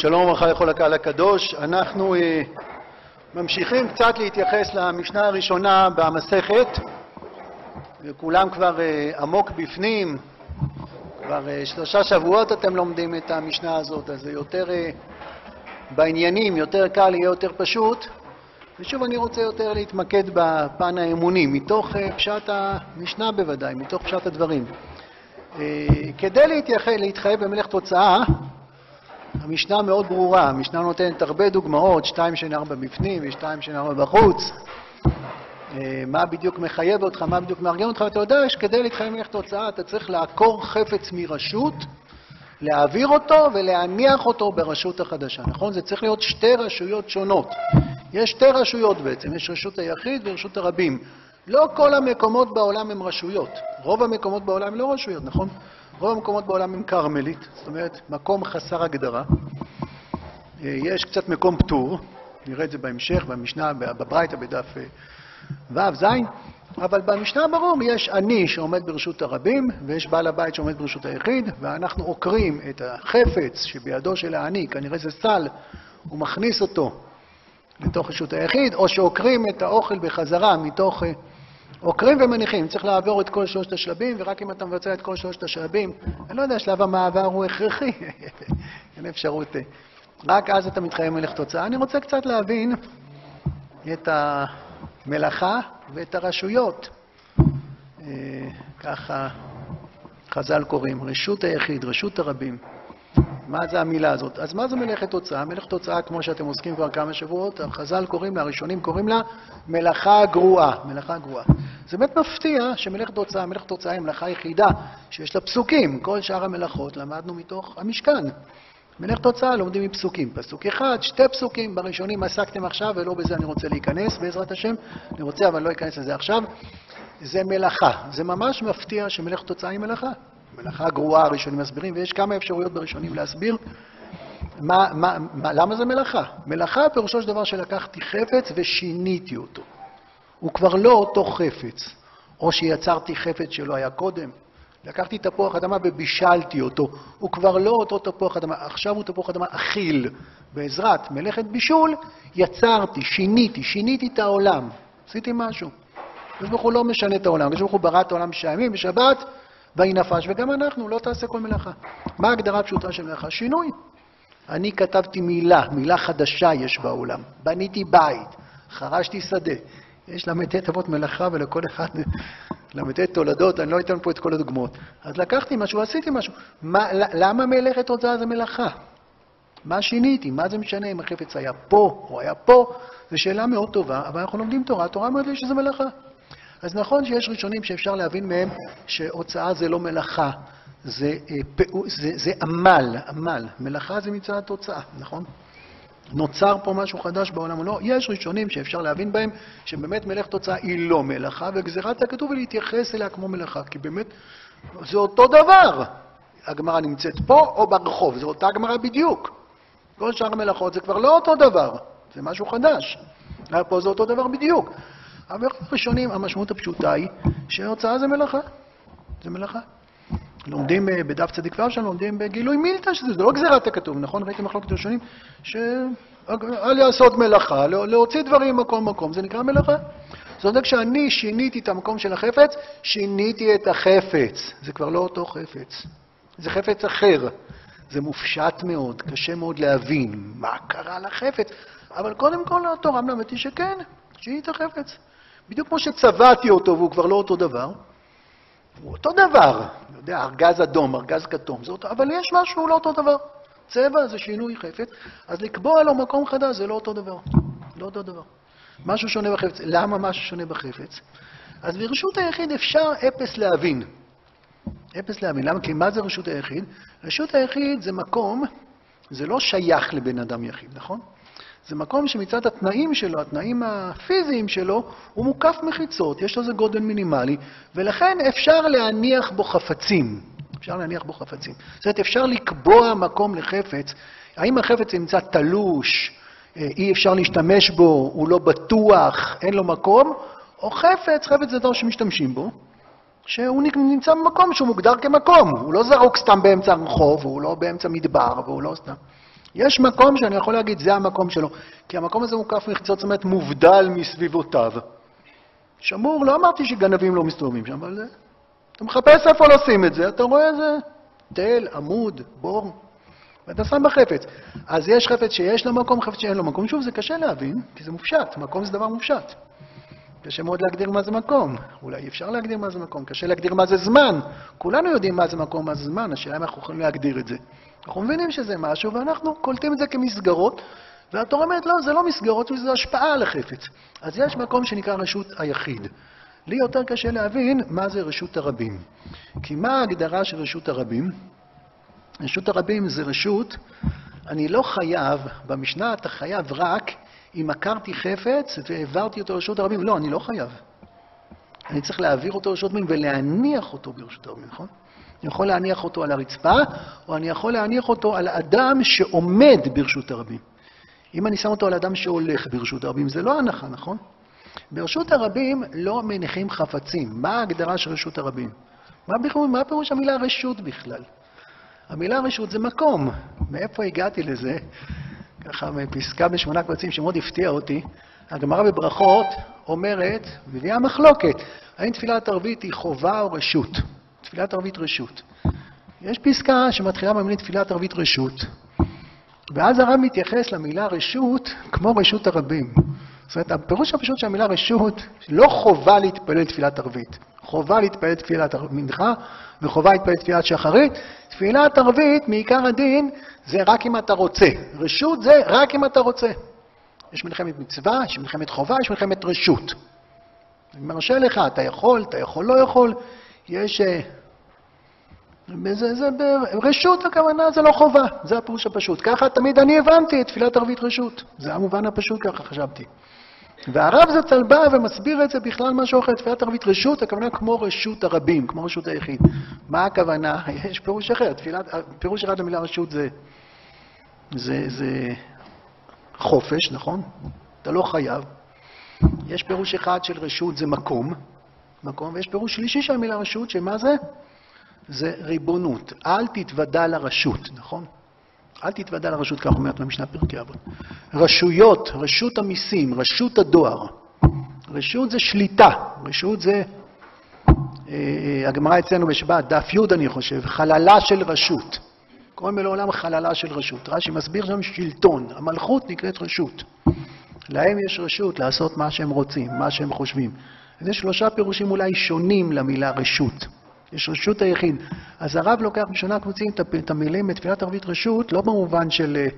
שלום וברכה לכל הקהל הקדוש. אנחנו אה, ממשיכים קצת להתייחס למשנה הראשונה במסכת, וכולם כבר אה, עמוק בפנים, כבר אה, שלושה שבועות אתם לומדים את המשנה הזאת, אז זה יותר בעניינים, יותר קל, יהיה יותר פשוט. ושוב, אני רוצה יותר להתמקד בפן האמוני, מתוך פשט המשנה בוודאי, מתוך פשט הדברים. כדי להתחייב במלך תוצאה, המשנה מאוד ברורה, המשנה נותנת הרבה דוגמאות, שתיים שאין ארבע בפנים ושתיים שאין ארבע בחוץ. אה, מה בדיוק מחייב אותך, מה בדיוק מארגן אותך, ואתה יודע שכדי להתחייב ממך תוצאה אתה צריך לעקור חפץ מרשות, להעביר אותו ולהניח אותו ברשות החדשה, נכון? זה צריך להיות שתי רשויות שונות. יש שתי רשויות בעצם, יש רשות היחיד ורשות הרבים. לא כל המקומות בעולם הם רשויות. רוב המקומות בעולם לא רשויות, נכון? רוב המקומות בעולם הם כרמלית, זאת אומרת, מקום חסר הגדרה. אה, יש קצת מקום פטור, נראה את זה בהמשך, במשנה, בברייתא, בדף אה, ו', ז', אבל במשנה ברור יש אני שעומד ברשות הרבים, ויש בעל הבית שעומד ברשות היחיד, ואנחנו עוקרים את החפץ שבידו של העני, כנראה זה סל, הוא מכניס אותו לתוך רשות היחיד, או שעוקרים את האוכל בחזרה מתוך... עוקרים ומניחים, צריך לעבור את כל שלושת השלבים, ורק אם אתה מבצע את כל שלושת השלבים, אני לא יודע, שלב המעבר הוא הכרחי, אין אפשרות, רק אז אתה מתחייב מלך תוצאה. אני רוצה קצת להבין את המלאכה ואת הרשויות. אה, ככה חז"ל קוראים, רשות היחיד, רשות הרבים. מה זה המילה הזאת? אז מה זה מלאכת תוצאה? מלאכת תוצאה, כמו שאתם עוסקים כבר כמה שבועות, החז"ל קוראים לה, הראשונים קוראים לה מלאכה גרועה. מלאכה גרועה. זה באמת מפתיע שמלאכת תוצאה, מלאכת תוצאה היא מלאכה יחידה שיש לה פסוקים. כל שאר המלאכות למדנו מתוך המשכן. מלאכת תוצאה לומדים מפסוקים. פסוק אחד, שתי פסוקים, בראשונים עסקתם עכשיו, ולא בזה אני רוצה להיכנס, בעזרת השם. אני רוצה, אבל לא אכנס לזה עכשיו. זה מלאכה. זה ממש מפתיע שמלאכת תוצאה היא מלאכה. מלאכה גרועה, הראשונים מסבירים, ויש כמה אפשרויות בראשונים להסביר מה, מה, מה, למה זה מלאכה. מלאכה פירושו של דבר שלקחתי חפץ ושיניתי אותו. הוא כבר לא אותו חפץ, או שיצרתי חפץ שלא היה קודם. לקחתי תפוח אדמה ובישלתי אותו, הוא כבר לא אותו תפוח אדמה, עכשיו הוא תפוח אדמה אכיל. בעזרת מלאכת בישול יצרתי, שיניתי, שיניתי את העולם, עשיתי משהו. הקדוש ברוך הוא לא משנה את העולם, הקדוש ברוך הוא ברא את העולם בשעה ימים, בשבת ויהי נפש, וגם אנחנו, לא תעשה כל מלאכה. מה ההגדרה הפשוטה של מלאכה? שינוי. אני כתבתי מילה, מילה חדשה יש בעולם. בניתי בית, חרשתי שדה. יש ל"ט אבות מלאכה ולכל אחד ל"ט תולדות, אני לא אתן פה את כל הדוגמאות. אז לקחתי משהו, עשיתי משהו. מה, למה מלאכת הוצאה זה מלאכה? מה שיניתי? מה זה משנה אם החפץ היה פה או היה פה? זו שאלה מאוד טובה, אבל אנחנו לומדים תורה, התורה אומרת לי שזה מלאכה. אז נכון שיש ראשונים שאפשר להבין מהם שהוצאה זה לא מלאכה, זה, אה, זה, זה עמל, עמל. מלאכה זה מצד התוצאה, נכון? נוצר פה משהו חדש בעולם או לא? יש ראשונים שאפשר להבין בהם שבאמת מלאכת תוצאה היא לא מלאכה, וגזירת הכתוב היא להתייחס אליה כמו מלאכה, כי באמת זה אותו דבר. הגמרא נמצאת פה או ברחוב, זו אותה גמרא בדיוק. כל שאר המלאכות זה כבר לא אותו דבר, זה משהו חדש. פה זה אותו דבר בדיוק. אבל ראשונים, המשמעות הפשוטה היא שההוצאה זה מלאכה. זה מלאכה. לומדים אה, בדף צדיק שם, לומדים בגילוי מילתא, שזה לא גזירת הכתוב, נכון? ראיתם מחלוקת ראשונים? שעל לעשות מלאכה, להוציא דברים ממקום למקום, זה נקרא מלאכה. זאת אומרת, כשאני שיניתי את המקום של החפץ, שיניתי את החפץ. זה כבר לא אותו חפץ. זה חפץ אחר. זה מופשט מאוד, קשה מאוד להבין מה קרה לחפץ, אבל קודם כל התורה מלמדתי שכן, שיניתי את החפץ. בדיוק כמו שצבעתי אותו והוא כבר לא אותו דבר, הוא אותו דבר. אני יודע, ארגז אדום, ארגז כתום, זה אותו, אבל יש משהו לא אותו דבר. צבע זה שינוי חפץ, אז לקבוע לו מקום חדש זה לא אותו דבר. לא אותו דבר. משהו שונה בחפץ. למה משהו שונה בחפץ? אז ברשות היחיד אפשר אפס להבין. אפס להבין. למה? כי מה זה רשות היחיד? רשות היחיד זה מקום, זה לא שייך לבן אדם יחיד, נכון? זה מקום שמצד התנאים שלו, התנאים הפיזיים שלו, הוא מוקף מחיצות, יש לזה גודל מינימלי, ולכן אפשר להניח בו חפצים. אפשר להניח בו חפצים. זאת אומרת, אפשר לקבוע מקום לחפץ. האם החפץ נמצא תלוש, אה, אי אפשר להשתמש בו, הוא לא בטוח, אין לו מקום, או חפץ, חפץ זה דבר שמשתמשים בו, שהוא נמצא במקום שהוא מוגדר כמקום. הוא לא זרוק סתם באמצע הרחוב, הוא לא באמצע מדבר, והוא לא סתם... יש מקום שאני יכול להגיד, זה המקום שלו, כי המקום הזה מוקף מחיצות, זאת אומרת, מובדל מסביבותיו. שמור, לא אמרתי שגנבים לא מסתובבים שם, אבל אתה מחפש איפה לשים את זה, אתה רואה איזה תל, עמוד, בור, ואתה שם בחפץ. אז יש חפץ שיש לו מקום, חפץ שאין לו מקום. שוב, זה קשה להבין, כי זה מופשט, מקום זה דבר מופשט. קשה מאוד להגדיר מה זה מקום. אולי אי אפשר להגדיר מה זה מקום, קשה להגדיר מה זה זמן. כולנו יודעים מה זה מקום, מה זה זמן, השאלה אם אנחנו יכולים להגדיר את זה. אנחנו מבינים שזה משהו, ואנחנו קולטים את זה כמסגרות, והתורה אומרת, לא, זה לא מסגרות, זה השפעה על החפץ. אז יש מקום שנקרא רשות היחיד. לי יותר קשה להבין מה זה רשות הרבים. כי מה ההגדרה של רשות הרבים? רשות הרבים זה רשות, אני לא חייב, במשנה אתה חייב רק אם עקרתי חפץ והעברתי אותו לרשות הרבים. לא, אני לא חייב. אני צריך להעביר אותו לרשות הרבים ולהניח אותו ברשות הרבים, נכון? אני יכול להניח אותו על הרצפה, או אני יכול להניח אותו על אדם שעומד ברשות הרבים. אם אני שם אותו על אדם שהולך ברשות הרבים, זה לא הנחה, נכון? ברשות הרבים לא מניחים חפצים. מה ההגדרה של רשות הרבים? מה, מה פירוש המילה רשות בכלל? המילה רשות זה מקום. מאיפה הגעתי לזה? ככה מפסקה בשמונה קבצים שמאוד הפתיע אותי. הגמרא בברכות אומרת, מביאה מחלוקת, האם תפילת ערבית היא חובה או רשות? תפילת ערבית רשות. יש פסקה שמתחילה במילים תפילת ערבית רשות, ואז הרב מתייחס למילה רשות כמו רשות הרבים. זאת אומרת, הפירוש הפשוט של המילה רשות, לא חובה להתפלל תפילת ערבית. חובה להתפלל תפילת מנחה וחובה להתפלל תפילת שחרית. תפילת ערבית, מעיקר הדין, זה רק אם אתה רוצה. רשות זה רק אם אתה רוצה. יש מלחמת מצווה, יש מלחמת חובה, יש מלחמת רשות. אני מרשה לך, אתה יכול, אתה יכול, לא יכול. יש... אה, זה, זה, רשות הכוונה זה לא חובה, זה הפירוש הפשוט. ככה תמיד אני הבנתי את תפילת ערבית רשות. זה המובן הפשוט, ככה חשבתי. והרב זצ"ל בא ומסביר את זה בכלל משהו אחר, תפילת ערבית רשות, הכוונה כמו רשות הרבים, כמו רשות היחיד. מה הכוונה? יש פירוש אחר, תפילת, פירוש אחד למילה רשות זה, זה, זה חופש, נכון? אתה לא חייב. יש פירוש אחד של רשות זה מקום, מקום, ויש פירוש שלישי של המילה רשות, שמה זה? זה ריבונות. אל תתוודע לרשות, נכון? אל תתוודע לרשות, כך אומרת במשנה פרקי אבות. רשויות, רשות המיסים, רשות הדואר. רשות זה שליטה, רשות זה, אה, אה, הגמרא אצלנו בשבת, דף י' אני חושב, חללה של רשות. קוראים לעולם חללה של רשות. רש"י מסביר שם שלטון, המלכות נקראת רשות. להם יש רשות לעשות מה שהם רוצים, מה שהם חושבים. אז יש שלושה פירושים אולי שונים למילה רשות. יש רשות היחיד. אז הרב לוקח בשנה קבוצים את המילים בתפילת ערבית רשות, לא במובן של אה,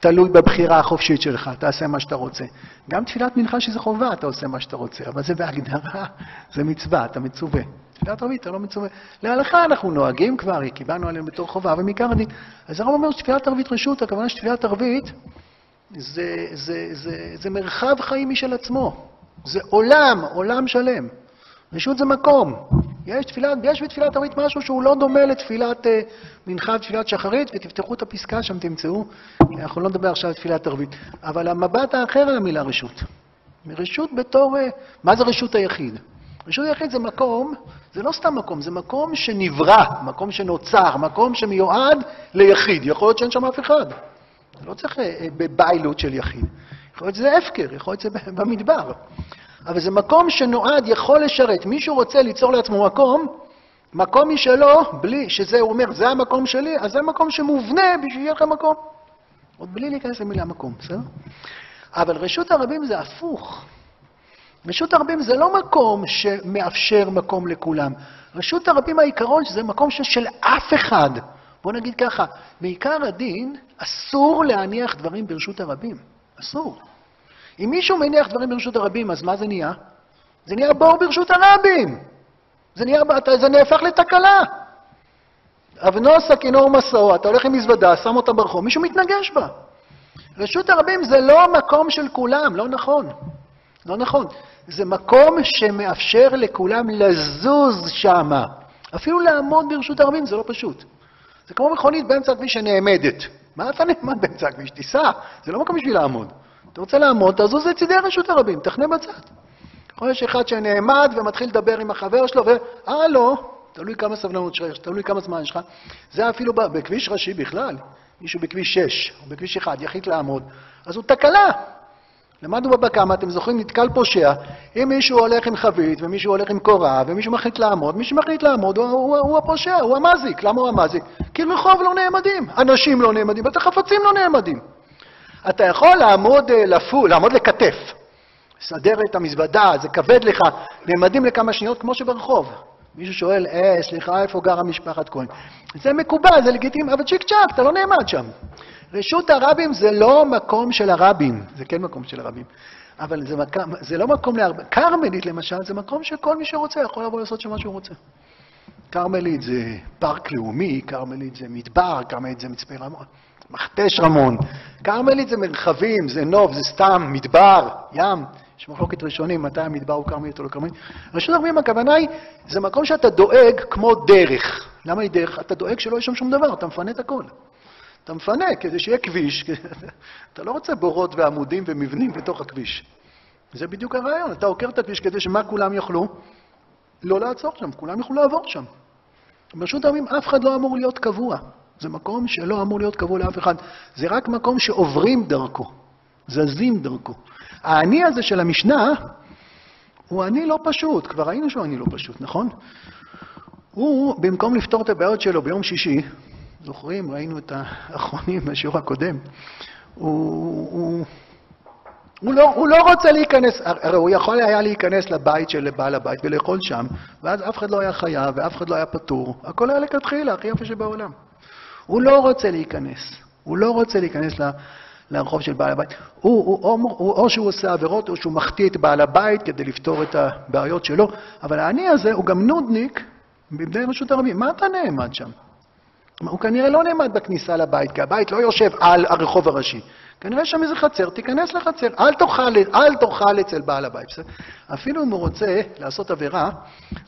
תלוי בבחירה החופשית שלך, תעשה מה שאתה רוצה. גם תפילת מנחה שזה חובה, אתה עושה מה שאתה רוצה, אבל זה בהגדרה, זה מצווה, אתה מצווה. תפילת ערבית, אתה לא מצווה. להלכה אנחנו נוהגים כבר, קיבלנו עליהם בתור חובה, ומעיקר הדין. אז הרב אומר שתפילת ערבית רשות, הכוונה שתפילת ערבית זה, זה, זה, זה מרחב חיים משל עצמו. זה עולם, עולם שלם. רשות זה מקום. יש, תפילת, יש בתפילת ערבית משהו שהוא לא דומה לתפילת uh, מנחה ותפילת שחרית, ותפתחו את הפסקה שם, תמצאו. אנחנו לא נדבר עכשיו על תפילת ערבית. אבל המבט האחר על המילה רשות. רשות בתור... Uh, מה זה רשות היחיד? רשות היחיד זה מקום, זה לא סתם מקום, זה מקום שנברא, מקום שנוצר, מקום שמיועד ליחיד. יכול להיות שאין שם אף אחד. לא צריך uh, בביילות של יחיד. יכול להיות שזה הפקר, יכול להיות שזה במדבר. אבל זה מקום שנועד, יכול לשרת. מישהו רוצה ליצור לעצמו מקום, מקום משלו, בלי שזה, הוא אומר, זה המקום שלי, אז זה מקום שמובנה בשביל שיהיה לך מקום. עוד בלי להיכנס למילה מקום, בסדר? אבל רשות הרבים זה הפוך. רשות הרבים זה לא מקום שמאפשר מקום לכולם. רשות הרבים העיקרון שזה מקום של אף אחד. בוא נגיד ככה, בעיקר הדין, אסור להניח דברים ברשות הרבים. אסור. אם מישהו מניח דברים ברשות הרבים, אז מה זה נהיה? זה נהיה בור ברשות הרבים. זה, נהיה, זה נהפך לתקלה. אבנו סכינו ומסעו, אתה הולך עם מזוודה, שם אותה ברחוב, מישהו מתנגש בה. רשות הרבים זה לא מקום של כולם, לא נכון. לא נכון. זה מקום שמאפשר לכולם לזוז שמה. אפילו לעמוד ברשות הרבים זה לא פשוט. זה כמו מכונית באמצע הכביש שנעמדת. מה אתה נעמד באמצע הכביש? תיסע. זה לא מקום בשביל לעמוד. אתה רוצה לעמוד, תזוז לצידי רשות הרבים, תחנה בצד. יכול להיות אחד שנעמד ומתחיל לדבר עם החבר שלו, והלו, תלוי כמה סבלנות שלך, תלוי כמה זמן יש לך. זה אפילו בכביש ראשי בכלל. מישהו בכביש 6 או בכביש 1 יחליט לעמוד, אז הוא תקלה. למדנו בבא קמא, אתם זוכרים, נתקל פושע, אם מישהו הולך עם חבית ומישהו הולך עם קורה ומישהו מחליט לעמוד, מי שמחליט לעמוד הוא, הוא, הוא הפושע, הוא המזיק. למה הוא המזיק? כי רחוב לא נעמדים, אנשים לא נעמדים, בטח חפצים לא נעמדים. אתה יכול לעמוד, אה, לפו, לעמוד לכתף, לסדר את המזוודה, זה כבד לך, נעמדים לכמה שניות כמו שברחוב. מישהו שואל, אה, סליחה, איפה גרה משפחת כהן? זה מקובל, זה לגיטימי, אבל צ'יק צ'אק, אתה לא נעמד שם. רשות הרבים זה לא מקום של הרבים, זה כן מקום של הרבים, אבל זה, מק... זה לא מקום להרבה. כרמלית למשל, זה מקום שכל מי שרוצה יכול לבוא לעשות שם מה שהוא רוצה. כרמלית זה פארק לאומי, כרמלית זה מדבר, כרמלית זה מצפה רמון, מכתש רמון. כרמלית זה מרחבים, זה נוף, זה סתם, מדבר, ים. יש מחלוקת ראשונים, מתי המדבר הוא כרמלית או לא כרמלית. רשות הרבים, הכוונה היא, זה מקום שאתה דואג כמו דרך. למה היא דרך? אתה דואג שלא יהיה שם שום דבר, אתה מפנה את הכל. אתה מפנה כדי שיהיה כביש, אתה לא רוצה בורות ועמודים ומבנים בתוך הכביש. זה בדיוק הרעיון, אתה עוקר את הכביש כדי שמה כולם יוכלו? לא לעצור שם, כולם יוכלו לעבור שם. ברשות הרבים אף אחד לא אמור להיות קבוע. זה מקום שלא אמור להיות קבוע לאף אחד. זה רק מקום שעוברים דרכו, זזים דרכו. האני הזה של המשנה הוא אני לא פשוט, כבר ראינו שהוא אני לא פשוט, נכון? הוא, במקום לפתור את הבעיות שלו ביום שישי, זוכרים? ראינו את האחרונים בשיעור הקודם. הוא, הוא, הוא, לא, הוא לא רוצה להיכנס, הרי הוא יכול היה להיכנס לבית של בעל הבית ולאכול שם, ואז אף אחד לא היה חייב ואף אחד לא היה פטור. הכל היה לכתחילה, הכי יפה שבעולם. הוא לא רוצה להיכנס, הוא לא רוצה להיכנס לרחוב של בעל הבית. הוא, הוא, הוא, הוא, או שהוא עושה עבירות או שהוא מחטיא את בעל הבית כדי לפתור את הבעיות שלו, אבל האני הזה הוא גם נודניק מבני רשות הרבים. מה אתה נעמד שם? הוא כנראה לא נעמד בכניסה לבית, כי הבית לא יושב על הרחוב הראשי. כנראה שם איזה חצר, תיכנס לחצר, אל תאכל, אל תאכל אצל בעל הבית. אפילו אם הוא רוצה לעשות עבירה,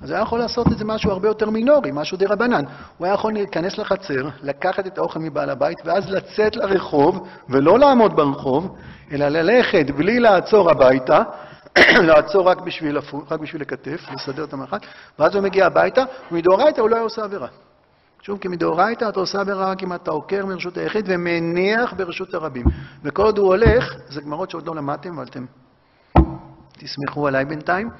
אז הוא היה יכול לעשות את זה משהו הרבה יותר מינורי, משהו די רבנן. הוא היה יכול להיכנס לחצר, לקחת את האוכל מבעל הבית, ואז לצאת לרחוב, ולא לעמוד ברחוב, אלא ללכת בלי לעצור הביתה, לעצור רק בשביל, רק בשביל לקטף, לסדר את המרחק, ואז הוא מגיע הביתה, ומדאורייתא הוא לא היה עושה עבירה. שוב, כי מדאורייתא אתה עושה עבירה רק אם אתה עוקר מרשות היחיד ומניח ברשות הרבים. וכל עוד הוא הולך, זה גמרות שעוד לא למדתם, אבל אתם תסמכו עליי בינתיים.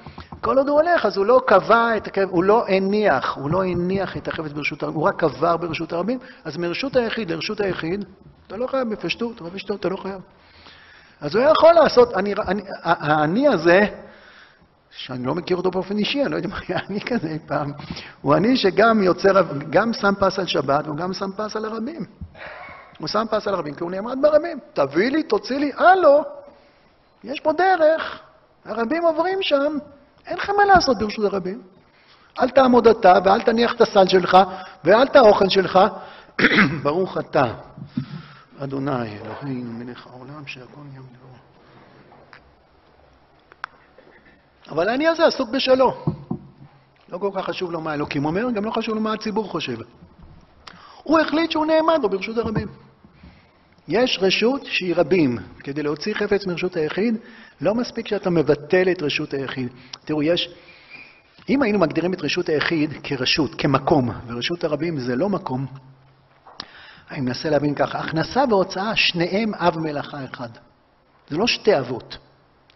כל עוד הוא הולך, אז הוא לא קבע את הכבד, הוא לא הניח, הוא לא הניח את החפץ ברשות הרבים, הוא רק קבר ברשות הרבים, אז מרשות היחיד לרשות היחיד, אתה לא חייב בפשטות, בפשטות אתה לא חייב. אז הוא יכול לעשות, אני, אני, האני הזה, שאני לא מכיר אותו באופן אישי, אני לא יודע מה היה אני כזה אי פעם. הוא אני שגם יוצר, גם שם פס על שבת, הוא גם שם פס על הרבים. הוא שם פס על הרבים כי הוא נעמד ברבים. תביא לי, תוציא לי, הלו, יש פה דרך, הרבים עוברים שם, אין לכם מה לעשות ברשות הרבים. אל תעמוד אתה, ואל תניח את הסל שלך, ואל את האוכל שלך. ברוך אתה, אדוני, אלוהינו, מלך העולם, שהכל יום דברו. אבל האני הזה עסוק בשלו. לא כל כך חשוב לו מה אלוקים אומר, גם לא חשוב לו מה הציבור חושב. הוא החליט שהוא נעמד לו ברשות הרבים. יש רשות שהיא רבים. כדי להוציא חפץ מרשות היחיד, לא מספיק שאתה מבטל את רשות היחיד. תראו, יש... אם היינו מגדירים את רשות היחיד כרשות, כמקום, ורשות הרבים זה לא מקום, אני מנסה להבין ככה, הכנסה והוצאה, שניהם אב מלאכה אחד. זה לא שתי אבות,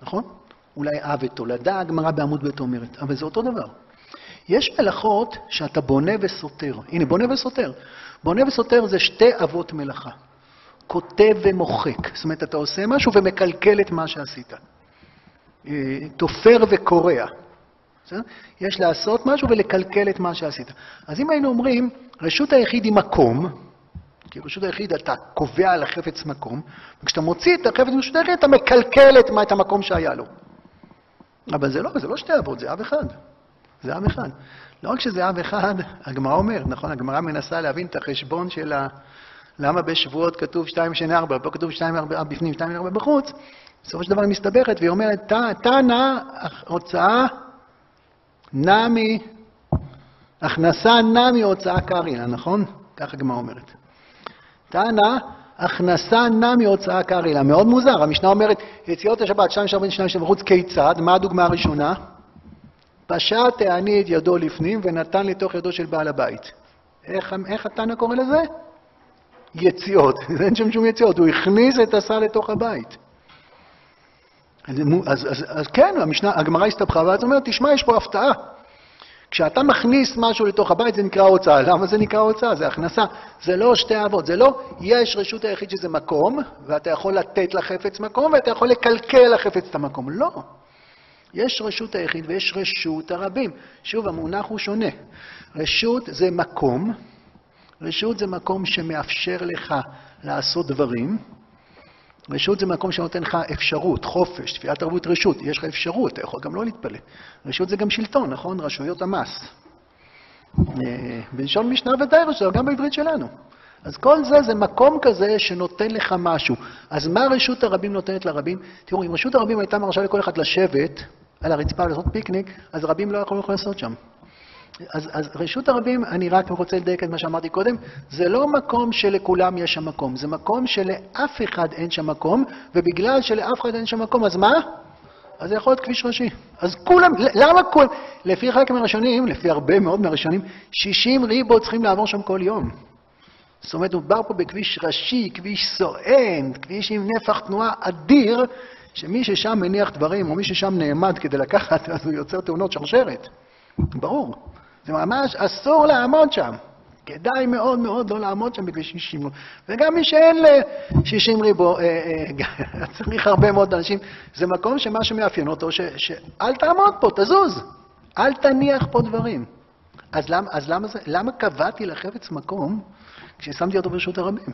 נכון? אולי אב ותולדה, הגמרא בעמוד ב' אומרת, אבל זה אותו דבר. יש מלאכות שאתה בונה וסותר. הנה, בונה וסותר. בונה וסותר זה שתי אבות מלאכה. כותב ומוחק. זאת אומרת, אתה עושה משהו ומקלקל את מה שעשית. אה, תופר וקורע. יש לעשות משהו ולקלקל את מה שעשית. אז אם היינו אומרים, רשות היחיד היא מקום, כי רשות היחיד אתה קובע על החפץ מקום, וכשאתה מוציא את החפץ מרשות היחיד אתה מקלקל את המקום שהיה לו. אבל זה לא, זה לא שתי אבות, זה אב אחד. זה אב אחד. לא רק שזה אב אחד, הגמרא אומרת, נכון, הגמרא מנסה להבין את החשבון של ה... למה בשבועות כתוב שתיים שני ארבע, פה כתוב שתיים ארבע בפנים, שתיים ארבע בחוץ, בסופו של דבר היא מסתבכת, והיא אומרת, תנא, הוצאה מ... הכנסה נע מהוצאה קרינה, נכון? ככה הגמרא אומרת. תנא, הכנסה נע מהוצאה קרילה. מאוד מוזר, המשנה אומרת, יציאות השבת, שתיים שרבין שניים שם בחוץ, כיצד? מה הדוגמה הראשונה? פשט העני את ידו לפנים ונתן לתוך ידו של בעל הבית. איך, איך התנא קורא לזה? יציאות, אין שם שום יציאות, הוא הכניס את השר לתוך הבית. אז, אז, אז, אז כן, הגמרא הסתבכה, ואז אומרת, תשמע, יש פה הפתעה. כשאתה מכניס משהו לתוך הבית זה נקרא הוצאה. למה זה נקרא הוצאה? זה הכנסה. זה לא שתי אבות, זה לא יש רשות היחיד שזה מקום, ואתה יכול לתת לחפץ מקום, ואתה יכול לקלקל לחפץ את המקום. לא. יש רשות היחיד ויש רשות הרבים. שוב, המונח הוא שונה. רשות זה מקום, רשות זה מקום שמאפשר לך לעשות דברים, רשות זה מקום שנותן לך אפשרות, חופש, תפילת ערבות רשות, יש לך אפשרות, אתה יכול גם לא להתפלל. רשות זה גם שלטון, נכון? רשויות המס. אה, בלשון משנה ודי רשות, גם בעברית שלנו. אז כל זה זה מקום כזה שנותן לך משהו. אז מה רשות הרבים נותנת לרבים? תראו, אם רשות הרבים הייתה מרשה לכל אחד לשבת על הרצפה ולעשות פיקניק, אז רבים לא יכולים לעשות שם. אז, אז רשות הרבים, אני רק רוצה לדייק את מה שאמרתי קודם, זה לא מקום שלכולם יש שם מקום, זה מקום שלאף אחד אין שם מקום, ובגלל שלאף אחד אין שם מקום, אז מה? אז זה יכול להיות כביש ראשי. אז כולם, למה כולם? לפי חלק מהראשונים, לפי הרבה מאוד מהראשונים, 60 ריבו צריכים לעבור שם כל יום. זאת אומרת, מדובר פה בכביש ראשי, כביש סואן, כביש עם נפח תנועה אדיר, שמי ששם מניח דברים, או מי ששם נעמד כדי לקחת, אז הוא יוצר תאונות שרשרת. ברור. זה ממש אסור לעמוד שם. כדאי מאוד מאוד לא לעמוד שם בכביש 60. וגם מי שאין ל-60 ריבו, אה, אה, צריך הרבה מאוד אנשים. זה מקום שמה שמאפיין אותו, שאל תעמוד פה, תזוז. אל תניח פה דברים. אז למה, אז למה, זה, למה קבעתי לחפץ מקום כששמתי אותו ברשות הרבים?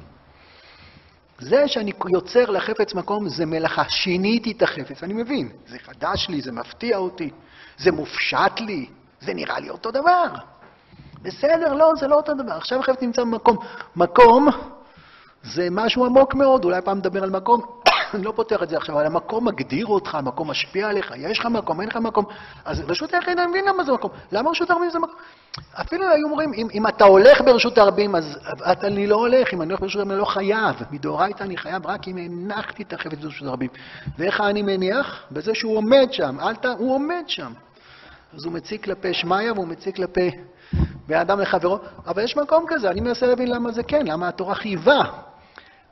זה שאני יוצר לחפץ מקום זה מלאכה. שיניתי את החפץ, אני מבין. זה חדש לי, זה מפתיע אותי, זה מופשט לי, זה נראה לי אותו דבר. בסדר, לא, זה לא אותו דבר. עכשיו החפץ נמצא במקום. מקום זה משהו עמוק מאוד, אולי פעם נדבר על מקום, אני לא פותח את זה עכשיו, אבל המקום מגדיר אותך, המקום משפיע עליך, יש לך מקום, אין לך מקום. אז רשות היחיד, אני מבין למה זה מקום. למה רשות הרבים זה מקום? אפילו היו אומרים, אם, אם אתה הולך ברשות הרבים, אז אתה, אני לא הולך, אם אני הולך ברשות הרבים, אני לא חייב. מדאורייתא אני חייב רק אם הנחתי את החפץ ברשות הרבים. ואיך אני מניח? בזה שהוא עומד שם, אל ת... הוא עומד שם. אז הוא מציג כלפי שמיא והוא מציג כלפי בן אדם לחברו, אבל יש מקום כזה, אני מנסה להבין למה זה כן, למה התורה חייבה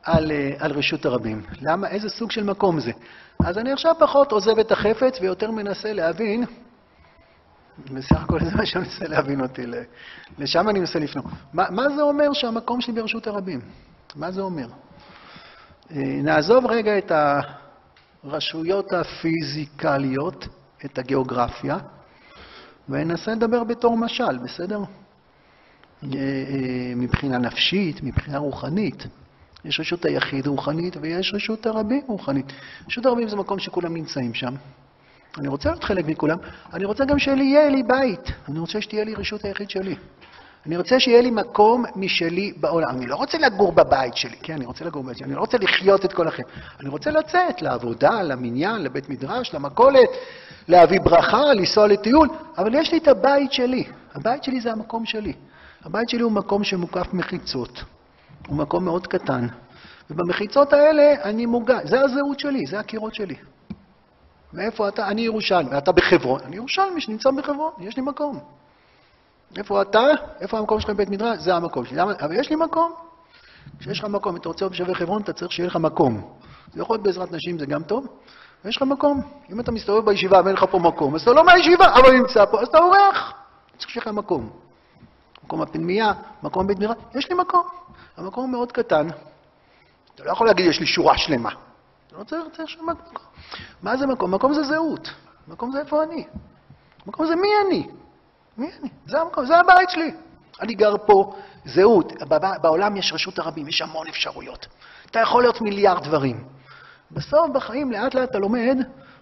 על, אה, על רשות הרבים. למה, איזה סוג של מקום זה? אז אני עכשיו פחות עוזב את החפץ ויותר מנסה להבין, בסך הכל זה מה שאני מנסה להבין אותי, לשם אני מנסה לפנות. מה, מה זה אומר שהמקום שלי ברשות הרבים? מה זה אומר? אה, נעזוב רגע את הרשויות הפיזיקליות, את הגיאוגרפיה, וננסה לדבר בתור משל, בסדר? אה, מבחינה נפשית, מבחינה רוחנית. יש רשות היחיד רוחנית ויש רשות הרבים רוחנית. רשות הרבים זה מקום שכולם נמצאים שם. אני רוצה להיות חלק מכולם, אני רוצה גם שיהיה לי בית, אני רוצה שתהיה לי רשות היחיד שלי. אני רוצה שיהיה לי מקום משלי בעולם. אני לא רוצה לגור בבית שלי, כן, אני רוצה לגור בבית שלי, אני לא רוצה לחיות את כל החיים. אני רוצה לצאת לעבודה, למניין, לבית מדרש, למכולת, להביא ברכה, לנסוע לטיול, אבל יש לי את הבית שלי. הבית שלי זה המקום שלי. הבית שלי הוא מקום שמוקף מחיצות. הוא מקום מאוד קטן, ובמחיצות האלה אני מוגן. זה הזהות שלי, זה הקירות שלי. מאיפה אתה? אני ירושלמי. אתה בחברון. אני ירושלמי שנמצא בחברון, יש לי מקום. איפה אתה? איפה המקום שלך בבית מדרש? זה המקום שלי. למה? אבל יש לי מקום. כשיש לך מקום, אם אתה רוצה להיות בשווה חברון, אתה צריך שיהיה לך מקום. זה יכול להיות בעזרת נשים, זה גם טוב, ויש לך מקום. אם אתה מסתובב בישיבה ואין לך פה מקום, אז אתה לא מהישיבה, אבל נמצא פה, אז אתה אורח. צריך שיהיה לך מקום. מקום הפנימייה, מקום בית מדרש, יש לי מקום. המקום מאוד קטן. אתה לא יכול להגיד, יש לי שורה שלמה. אתה לא צריך, צריך שם מקום. מה זה מקום? מקום זה זהות. מקום זה איפה אני. מקום זה מי אני. מי אני? זה המקום, זה הבית שלי. אני גר פה, זהות. בעולם יש רשות הרבים, יש המון אפשרויות. אתה יכול להיות מיליארד דברים. בסוף, בחיים, לאט לאט אתה לומד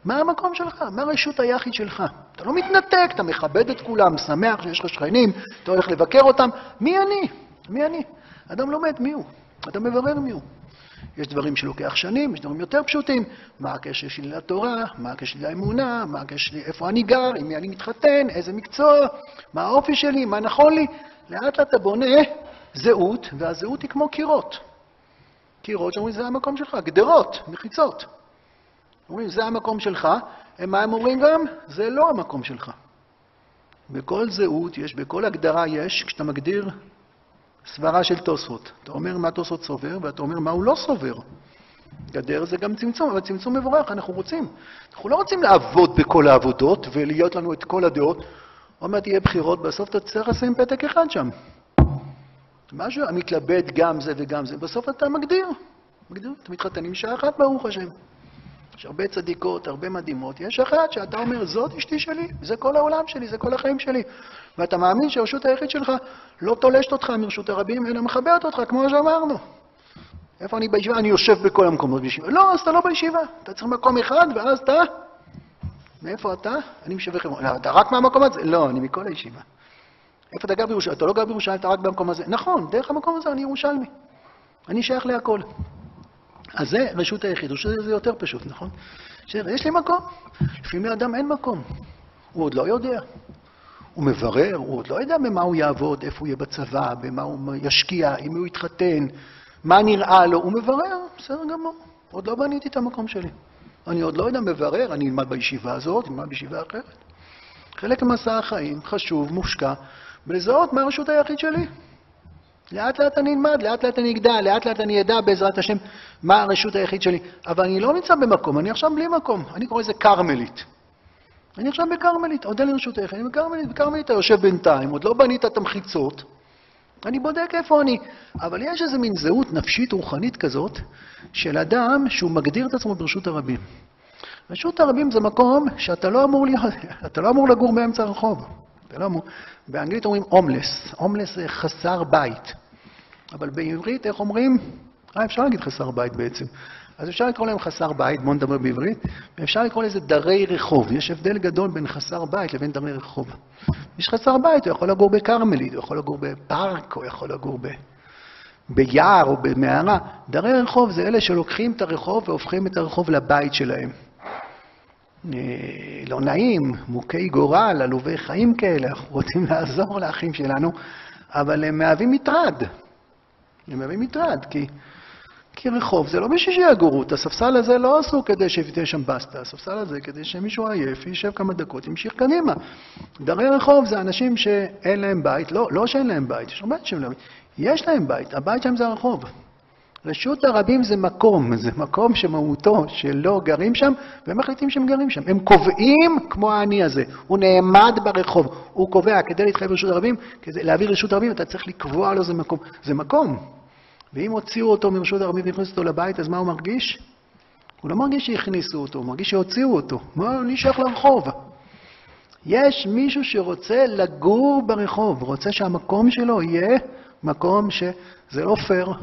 מה המקום שלך, מה רשות היחיד שלך. אתה לא מתנתק, אתה מכבד את כולם, שמח שיש לך שכנים, אתה הולך לבקר אותם. מי אני? מי אני? אדם לומד מי הוא, אדם מברר מי הוא. יש דברים שלוקח שנים, יש דברים יותר פשוטים. מה הקשר שלי לתורה, מה הקשר שלי לאמונה, מה הקשר שלי, איפה אני גר, עם מי אני מתחתן, איזה מקצוע, מה האופי שלי, מה נכון לי. לאט לאט אתה בונה זהות, והזהות היא כמו קירות. קירות שאומרים, זה המקום שלך, גדרות, מחיצות. אומרים, זה המקום שלך, מה הם אומרים גם? זה לא המקום שלך. בכל זהות יש, בכל הגדרה יש, כשאתה מגדיר סברה של תוספות. אתה אומר מה תוספות סובר, ואתה אומר מה הוא לא סובר. גדר זה גם צמצום, אבל צמצום מבורך, אנחנו רוצים. אנחנו לא רוצים לעבוד בכל העבודות ולהיות לנו את כל הדעות. עוד מעט יהיה בחירות, בסוף אתה צריך לשים פתק אחד שם. משהו, המתלבט גם זה וגם זה, בסוף אתה מגדיר. מגדיר, אתה מתחתן עם אישה אחת, ברוך השם. יש הרבה צדיקות, הרבה מדהימות. יש אחת שאתה אומר, זאת אשתי שלי, זה כל העולם שלי, זה כל החיים שלי. ואתה מאמין שהרשות היחיד שלך לא תולשת אותך מרשות הרבים, אלא מחברת אותך, כמו שאמרנו. איפה אני בישיבה? אני יושב בכל המקומות בישיבה. לא, אז אתה לא בישיבה. אתה צריך מקום אחד, ואז אתה... מאיפה אתה? אני משווה חברון. לא, אתה רק מהמקום הזה? לא, אני מכל הישיבה. איפה אתה גר בירושלים? אתה לא גר בירושלים, אתה רק במקום הזה. נכון, דרך המקום הזה אני ירושלמי. אני שייך להכל. אז זה רשות היחיד. רשות היחיד זה יותר פשוט, נכון? יש לי מקום. לפעמים לאדם אין מקום. הוא עוד לא יודע. הוא מברר, הוא עוד לא יודע במה הוא יעבוד, איפה הוא יהיה בצבא, במה הוא ישקיע, אם הוא יתחתן, מה נראה לו. הוא מברר, בסדר גמור. עוד לא בניתי את המקום שלי. אני עוד לא יודע, מברר, אני אלמד בישיבה הזאת, אלמד בישיבה אחרת. חלק ממסע החיים חשוב, מושקע, בלזהות מה הרשות היחיד שלי. לאט לאט אני אלמד, לאט לאט אני אגדל, לאט לאט אני אדע בעזרת השם מה הרשות היחיד שלי. אבל אני לא נמצא במקום, אני עכשיו בלי מקום. אני קורא לזה כרמלית. אני עכשיו בכרמלית, עוד אין לי רשות היחיד, אני בכרמלית, בכרמלית אתה יושב בינתיים, עוד לא בנית את המחיצות, אני בודק איפה אני. אבל יש איזו מין זהות נפשית רוחנית כזאת של אדם שהוא מגדיר את עצמו ברשות הרבים. רשות הרבים זה מקום שאתה לא אמור, אתה לא אמור לגור באמצע הרחוב. לא. באנגלית אומרים הומלס. הומלס זה חסר בית. אבל בעברית, איך אומרים? אה, אפשר להגיד חסר בית בעצם. אז אפשר לקרוא להם חסר בית, בואו נדבר בעברית, ואפשר לקרוא לזה דרי רחוב. יש הבדל גדול בין חסר בית לבין דרי רחוב. יש חסר בית, הוא יכול לגור בכרמלית, הוא יכול לגור בפארק, הוא יכול לגור ב... ביער או במערה. דרי רחוב זה אלה שלוקחים את הרחוב והופכים את הרחוב לבית שלהם. אה, לא נעים, מוכי גורל, עלובי חיים כאלה, אנחנו רוצים לעזור לאחים שלנו, אבל הם מהווים מטרד. הם מהווים מטרד, כי כי רחוב זה לא בשביל שיגורו, את הספסל הזה לא עשו כדי שתהיה שם בסטה, הספסל הזה כדי שמישהו עייף יישב כמה דקות, ימשיך קדימה. דרי רחוב זה אנשים שאין להם בית, לא, לא שאין להם בית, יש הרבה אנשים יש להם בית, הבית שלהם זה הרחוב. רשות הרבים זה מקום, זה מקום שמהותו שלא גרים שם, והם מחליטים שהם גרים שם. הם קובעים כמו האני הזה, הוא נעמד ברחוב, הוא קובע, כדי להתחייב ברשות הרבים, כדי להעביר רשות הרבים, אתה צריך לקבוע לו זה מקום. זה מקום, ואם הוציאו אותו מרשות הרבים והכניסו אותו לבית, אז מה הוא מרגיש? הוא לא מרגיש שהכניסו אותו, הוא מרגיש שהוציאו אותו. מה, אני שייך לרחוב. יש מישהו שרוצה לגור ברחוב, רוצה שהמקום שלו יהיה מקום שזה לא פייר,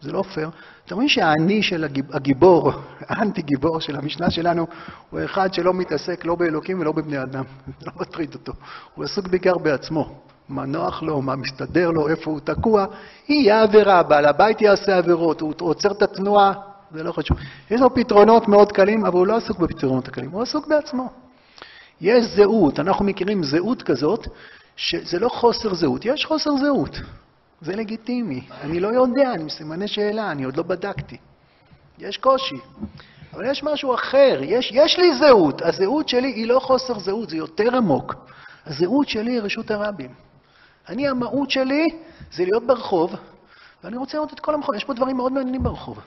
זה לא פייר. אתם רואים שהאני של הגיבור, האנטי גיבור של המשנה שלנו, הוא אחד שלא מתעסק לא באלוקים ולא בבני אדם. זה לא מטריד אותו. הוא עסוק בעיקר בעצמו. מה נוח לו, מה מסתדר לו, איפה הוא תקוע, יהיה עבירה, בעל הבית יעשה עבירות, הוא עוצר את התנועה, זה לא חשוב. יש לו פתרונות מאוד קלים, אבל הוא לא עסוק בפתרונות הקלים, הוא עסוק בעצמו. יש זהות, אנחנו מכירים זהות כזאת, שזה לא חוסר זהות, יש חוסר זהות. זה לגיטימי. אני לא יודע, אני מסימני שאלה, אני עוד לא בדקתי. יש קושי. אבל יש משהו אחר, יש, יש לי זהות. הזהות שלי היא לא חוסר זהות, זה יותר עמוק. הזהות שלי היא רשות הרבים. אני, המהות שלי זה להיות ברחוב, ואני רוצה לראות את כל המכונית. יש פה דברים מאוד מעניינים ברחוב.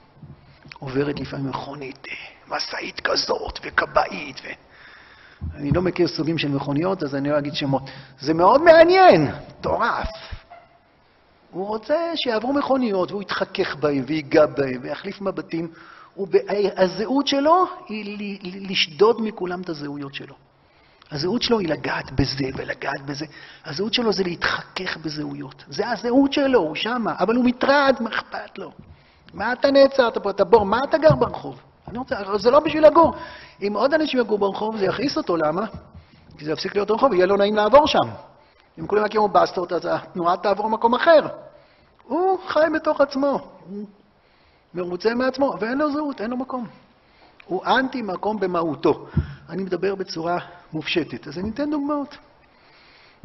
עוברת לפעמים מכונית, משאית כזאת, וכבאית, ו... אני לא מכיר סוגים של מכוניות, אז אני לא אגיד שמות. זה מאוד מעניין, מטורף. הוא רוצה שיעברו מכוניות, והוא יתחכך בהם, ויגע בהם, ויחליף מבטים. והזהות שלו היא לשדוד מכולם את הזהויות שלו. הזהות שלו היא לגעת בזה ולגעת בזה. הזהות שלו זה להתחכך בזהויות. זה הזהות שלו, הוא שמה, אבל הוא מטרד, מה אכפת לו? מה אתה נעצרת פה? אתה בור, מה אתה גר ברחוב? אני רוצה, זה לא בשביל לגור. אם עוד אנשים יגור ברחוב, זה יכעיס אותו, למה? כי זה יפסיק להיות רחוב, יהיה לו נעים לעבור שם. אם כולם יקימו בסטות, אז התנועה תעבור למקום אחר. הוא חי בתוך עצמו, הוא מרוצה מעצמו, ואין לו זהות, אין לו מקום. הוא אנטי מקום במהותו. אני מדבר בצורה מופשטת, אז אני אתן דוגמאות.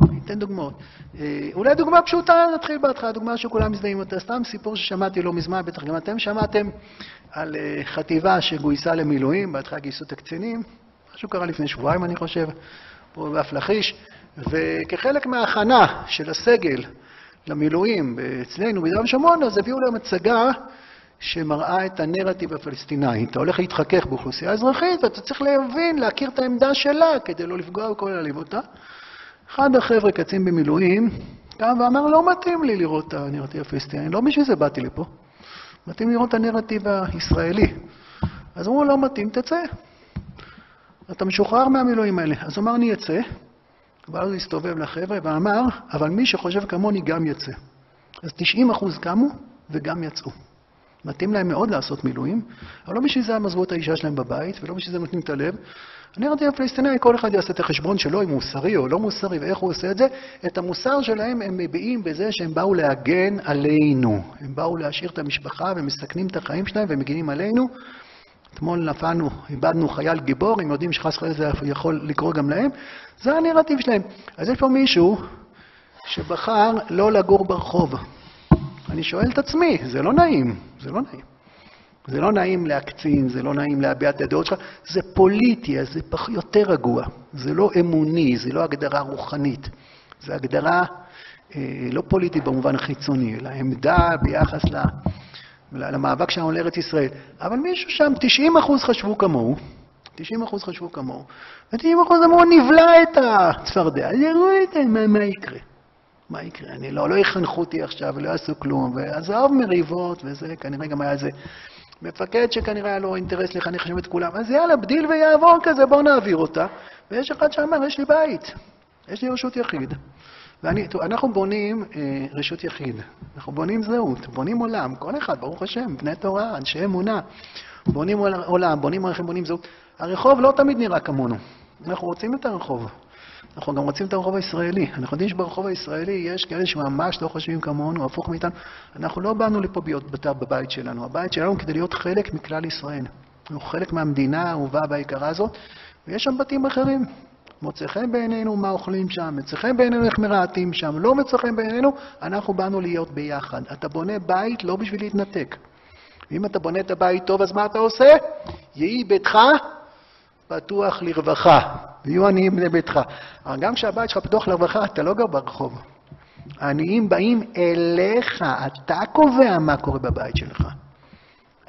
אני אתן דוגמאות. אה, אולי דוגמה פשוטה, נתחיל בהתחלה, דוגמה שכולם מזדהים אותה. סתם סיפור ששמעתי לא מזמן, בטח גם אתם שמעתם, על אה, חטיבה שגויסה למילואים, בהתחלה גייסו את הקצינים, משהו קרה לפני שבועיים, אני חושב, פה באף לכיש, וכחלק מההכנה של הסגל למילואים אצלנו ביהודה ושומרון, אז הביאו להם הצגה שמראה את הנרטיב הפלסטיני. אתה הולך להתחכך באוכלוסייה אזרחית, ואתה צריך להבין, להכיר את העמדה שלה, כדי לא לפגוע בכל להעליב אותה. אחד החבר'ה, קצין במילואים, קם ואמר, לא מתאים לי לראות את הנרטיב הפלסטיני, לא בשביל זה באתי לפה. מתאים לראות את הנרטיב הישראלי. אז אמרו, לא מתאים, תצא. אתה משוחרר מהמילואים האלה. אז הוא אמר, אני אצא. ואז הסתובב לחבר'ה ואמר, אבל מי שחושב כמוני גם יצא. אז 90 אחוז קמו וגם יצאו. מתאים להם מאוד לעשות מילואים, אבל לא בשביל זה הם עזבו את האישה שלהם בבית, ולא בשביל זה נותנים את הלב. אני אמרתי לפלסטיני, כל אחד יעשה את החשבון שלו, אם הוא מוסרי או לא מוסרי, ואיך הוא עושה את זה. את המוסר שלהם הם מביעים בזה שהם באו להגן עלינו. הם באו להשאיר את המשפחה ומסכנים את החיים שלהם ומגינים עלינו. אתמול נפלנו, איבדנו חייל גיבור, הם יודעים שחס וחלילה זה יכול לקרות גם להם. זה הנרטיב שלהם. אז יש פה מישהו שבחר לא לגור ברחוב. אני שואל את עצמי, זה לא נעים, זה לא נעים. זה לא נעים להקצין, זה לא נעים להביע את הדעות שלך, זה פוליטי, אז זה פח, יותר רגוע. זה לא אמוני, זה לא הגדרה רוחנית. זה הגדרה אה, לא פוליטית במובן החיצוני, אלא עמדה ביחס ל, למאבק שלנו לארץ ישראל. אבל מישהו שם, 90 אחוז חשבו כמוהו, 90 אחוז חשבו כמוהו, ו-90 אחוז אמרו, נבלע את הצפרדע, מה, מה יקרה? מה יקרה? אני לא, לא יחנכו אותי עכשיו ולא יעשו כלום, ועזוב מריבות, וזה כנראה גם היה איזה מפקד שכנראה היה לו אינטרס לחנך שם את כולם, אז יאללה, בדיל ויעבור כזה, בואו נעביר אותה. ויש אחד שאמר, יש לי בית, יש לי רשות יחיד. ואני, טוב, אנחנו בונים אה, רשות יחיד, אנחנו בונים זהות, בונים עולם, כל אחד, ברוך השם, בני תורה, אנשי אמונה, בונים עולם, בונים ערכים, בונים זהות. הרחוב לא תמיד נראה כמונו, אנחנו רוצים את הרחוב. אנחנו גם רוצים את הרחוב הישראלי. אנחנו יודעים שברחוב הישראלי יש כאלה שממש לא חושבים כמונו, הפוך מאיתנו. אנחנו לא באנו לפה להיות בבית שלנו. הבית שלנו כדי להיות חלק מכלל ישראל. אנחנו חלק מהמדינה האהובה והיקרה הזאת, ויש שם בתים אחרים. מוצא חן בעינינו מה אוכלים שם, מוצא חן בעינינו איך מרהטים שם, לא מוצא חן בעינינו, אנחנו באנו להיות ביחד. אתה בונה בית לא בשביל להתנתק. ואם אתה בונה את הבית טוב, אז מה אתה עושה? יהי ביתך פתוח לרווחה, ויהיו עניים בני ביתך. אבל גם כשהבית שלך פתוח לרווחה, אתה לא גר ברחוב. העניים באים אליך, אתה קובע מה קורה בבית שלך.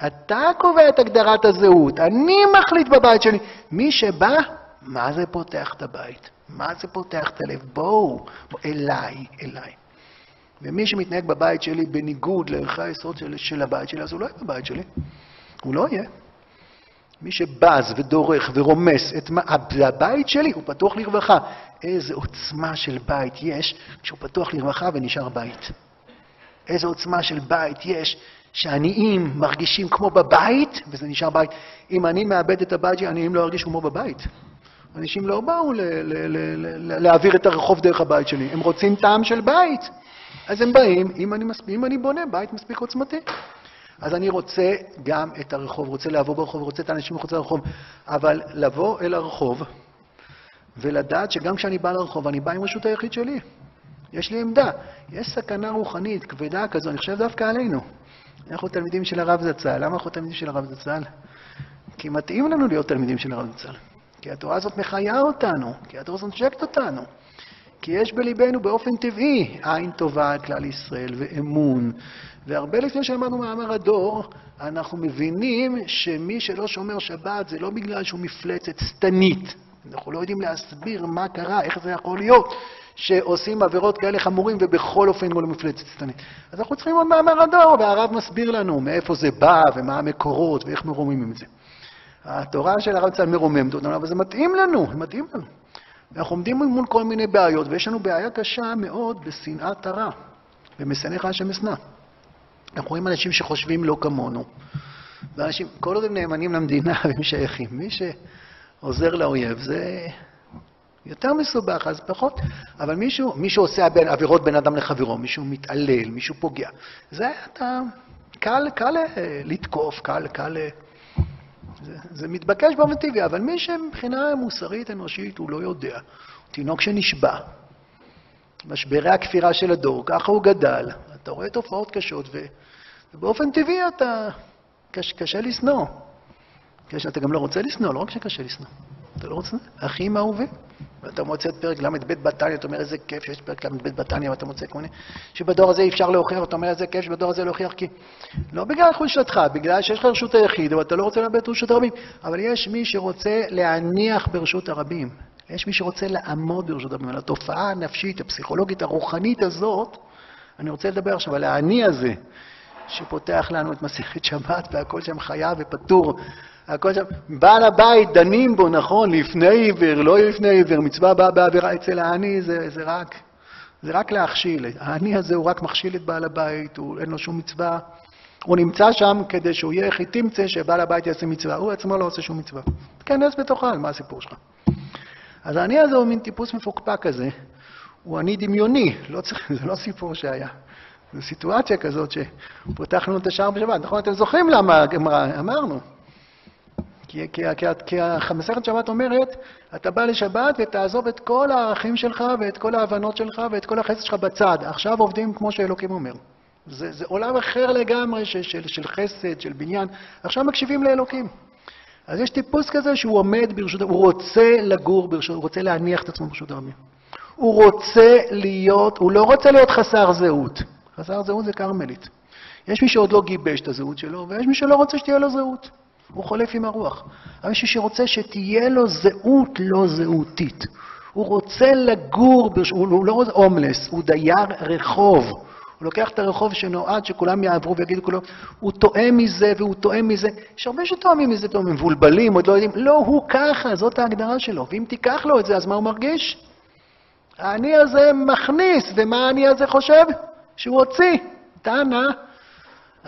אתה קובע את הגדרת הזהות, אני מחליט בבית שלי. מי שבא, מה זה פותח את הבית? מה זה פותח את הלב? בואו, בוא, אליי, אליי. ומי שמתנהג בבית שלי בניגוד לערכי היסוד של, של הבית שלי, אז הוא לא יהיה בבית שלי. הוא לא יהיה. מי שבז ודורך ורומס את מה... הבית שלי הוא פתוח לרווחה. איזה עוצמה של בית יש כשהוא פתוח לרווחה ונשאר בית. איזה עוצמה של בית יש שעניים מרגישים כמו בבית, וזה נשאר בית. אם אני מאבד את הבית שלי, עניים לא ירגישו כמו בבית. אנשים לא באו להעביר את הרחוב דרך הבית שלי, הם רוצים טעם של בית. אז הם באים, אם אני, מספיק, אם אני בונה בית מספיק עוצמתי. אז אני רוצה גם את הרחוב, רוצה לעבור ברחוב, רוצה את האנשים מחוץ לרחוב, אבל לבוא אל הרחוב ולדעת שגם כשאני בא לרחוב, אני בא עם רשות היחיד שלי. יש לי עמדה. יש סכנה רוחנית כבדה כזו, אני חושב דווקא עלינו. אנחנו תלמידים של הרב זצ"ל. למה אנחנו תלמידים של הרב זצ"ל? כי מתאים לנו להיות תלמידים של הרב זצ"ל. כי התורה הזאת מחיה אותנו, כי התורה הזאת נשקת אותנו. כי יש בליבנו באופן טבעי עין טובה על כלל ישראל ואמון. והרבה לפני שלמדנו מאמר הדור, אנחנו מבינים שמי שלא שומר שבת זה לא בגלל שהוא מפלצת שטנית. אנחנו לא יודעים להסביר מה קרה, איך זה יכול להיות שעושים עבירות כאלה חמורים ובכל אופן הוא לא מפלצת שטנית. אז אנחנו צריכים עוד מאמר הדור, והרב מסביר לנו מאיפה זה בא ומה המקורות ואיך מרוממים את זה. התורה של הרב צה"ל מרוממת אותנו, אבל זה מתאים לנו, זה מתאים לנו. אנחנו עומדים מול כל מיני בעיות, ויש לנו בעיה קשה מאוד בשנאת הרע, ומשנאיך השם אשנא. אנחנו רואים אנשים שחושבים לא כמונו, ואנשים, כל עוד הם נאמנים למדינה והם שייכים. מי שעוזר לאויב זה יותר מסובך, אז פחות. אבל מישהו, מישהו עושה עבירות בין אדם לחברו, מישהו מתעלל, מישהו פוגע. זה אתה, קל, קל לתקוף, קל, קל... זה, זה מתבקש באופן טבעי, אבל מי שמבחינה מוסרית אנושית הוא לא יודע. תינוק שנשבע, משברי הכפירה של הדור, ככה הוא גדל, אתה רואה תופעות קשות. ובאופן טבעי אתה... קש... קשה לשנוא. אתה גם לא רוצה לשנוא, לא רק שקשה לשנוא. אתה לא רוצה? אחים אהובים. ואתה מוצא את פרק ל"ב בתניא, אתה אומר איזה כיף שיש פרק ל"ב בתניא, ואתה מוצא כל מיני, שבדור הזה אי אפשר להוכיח, אתה אומר איזה כיף שבדור הזה להוכיח, כי לא בגלל חולשתך, בגלל שיש לך רשות היחיד, ואתה לא רוצה לאבד את רשות הרבים, אבל יש מי שרוצה להניח ברשות הרבים. יש מי שרוצה לעמוד ברשות הרבים. על התופעה הנפשית, הפסיכולוגית, הרוחנית הזאת, אני רוצה לדבר עכשיו על האני הזה, שפותח לנו את מסכת שבת, והכל שם חייב ופטור. הכל שם, בעל הבית דנים בו, נכון, לפני עיוור, לא לפני עיוור, מצווה באה בעבירה אצל העני, זה, זה רק, זה רק להכשיל. העני הזה הוא רק מכשיל את בעל הבית, הוא, אין לו שום מצווה. הוא נמצא שם כדי שהוא יהיה תמצא שבעל הבית יעשה מצווה, הוא עצמו לא עושה שום מצווה. תיכנס בתוכה, מה הסיפור שלך? אז העני הזה הוא מין טיפוס מפוקפק כזה, הוא עני דמיוני, לא צריך, זה לא סיפור שהיה. זו סיטואציה כזאת שפותח לנו את השער בשבת. נכון, אתם זוכרים למה אמרנו. כי, כי, כי, כי המסכת שבת אומרת, אתה בא לשבת ותעזוב את כל הערכים שלך ואת כל ההבנות שלך ואת כל החסד שלך בצד. עכשיו עובדים כמו שאלוקים אומר. זה, זה עולם אחר לגמרי של, של, של חסד, של בניין. עכשיו מקשיבים לאלוקים. אז יש טיפוס כזה שהוא עומד ברשות, הוא רוצה לגור ברשות, הוא רוצה להניח את עצמו ברשות הרבים. הוא רוצה להיות, הוא לא רוצה להיות חסר זהות. חסר זהות זה כרמלית. יש מי שעוד לא גיבש את הזהות שלו, ויש מי שלא רוצה שתהיה לו זהות. הוא חולף עם הרוח. אבל יש מי שרוצה שתהיה לו זהות לא זהותית. הוא רוצה לגור, ברש... הוא לא הומלס, הוא דייר רחוב. הוא לוקח את הרחוב שנועד שכולם יעברו ויגידו כולו, הוא טועה מזה והוא טועה מזה. יש הרבה שטועמים מזה, טועמים מבולבלים, עוד לא יודעים. לא, הוא ככה, זאת ההגדרה שלו. ואם תיקח לו את זה, אז מה הוא מרגיש? האני הזה מכניס, ומה האני הזה חושב? שהוא הוציא. טענה,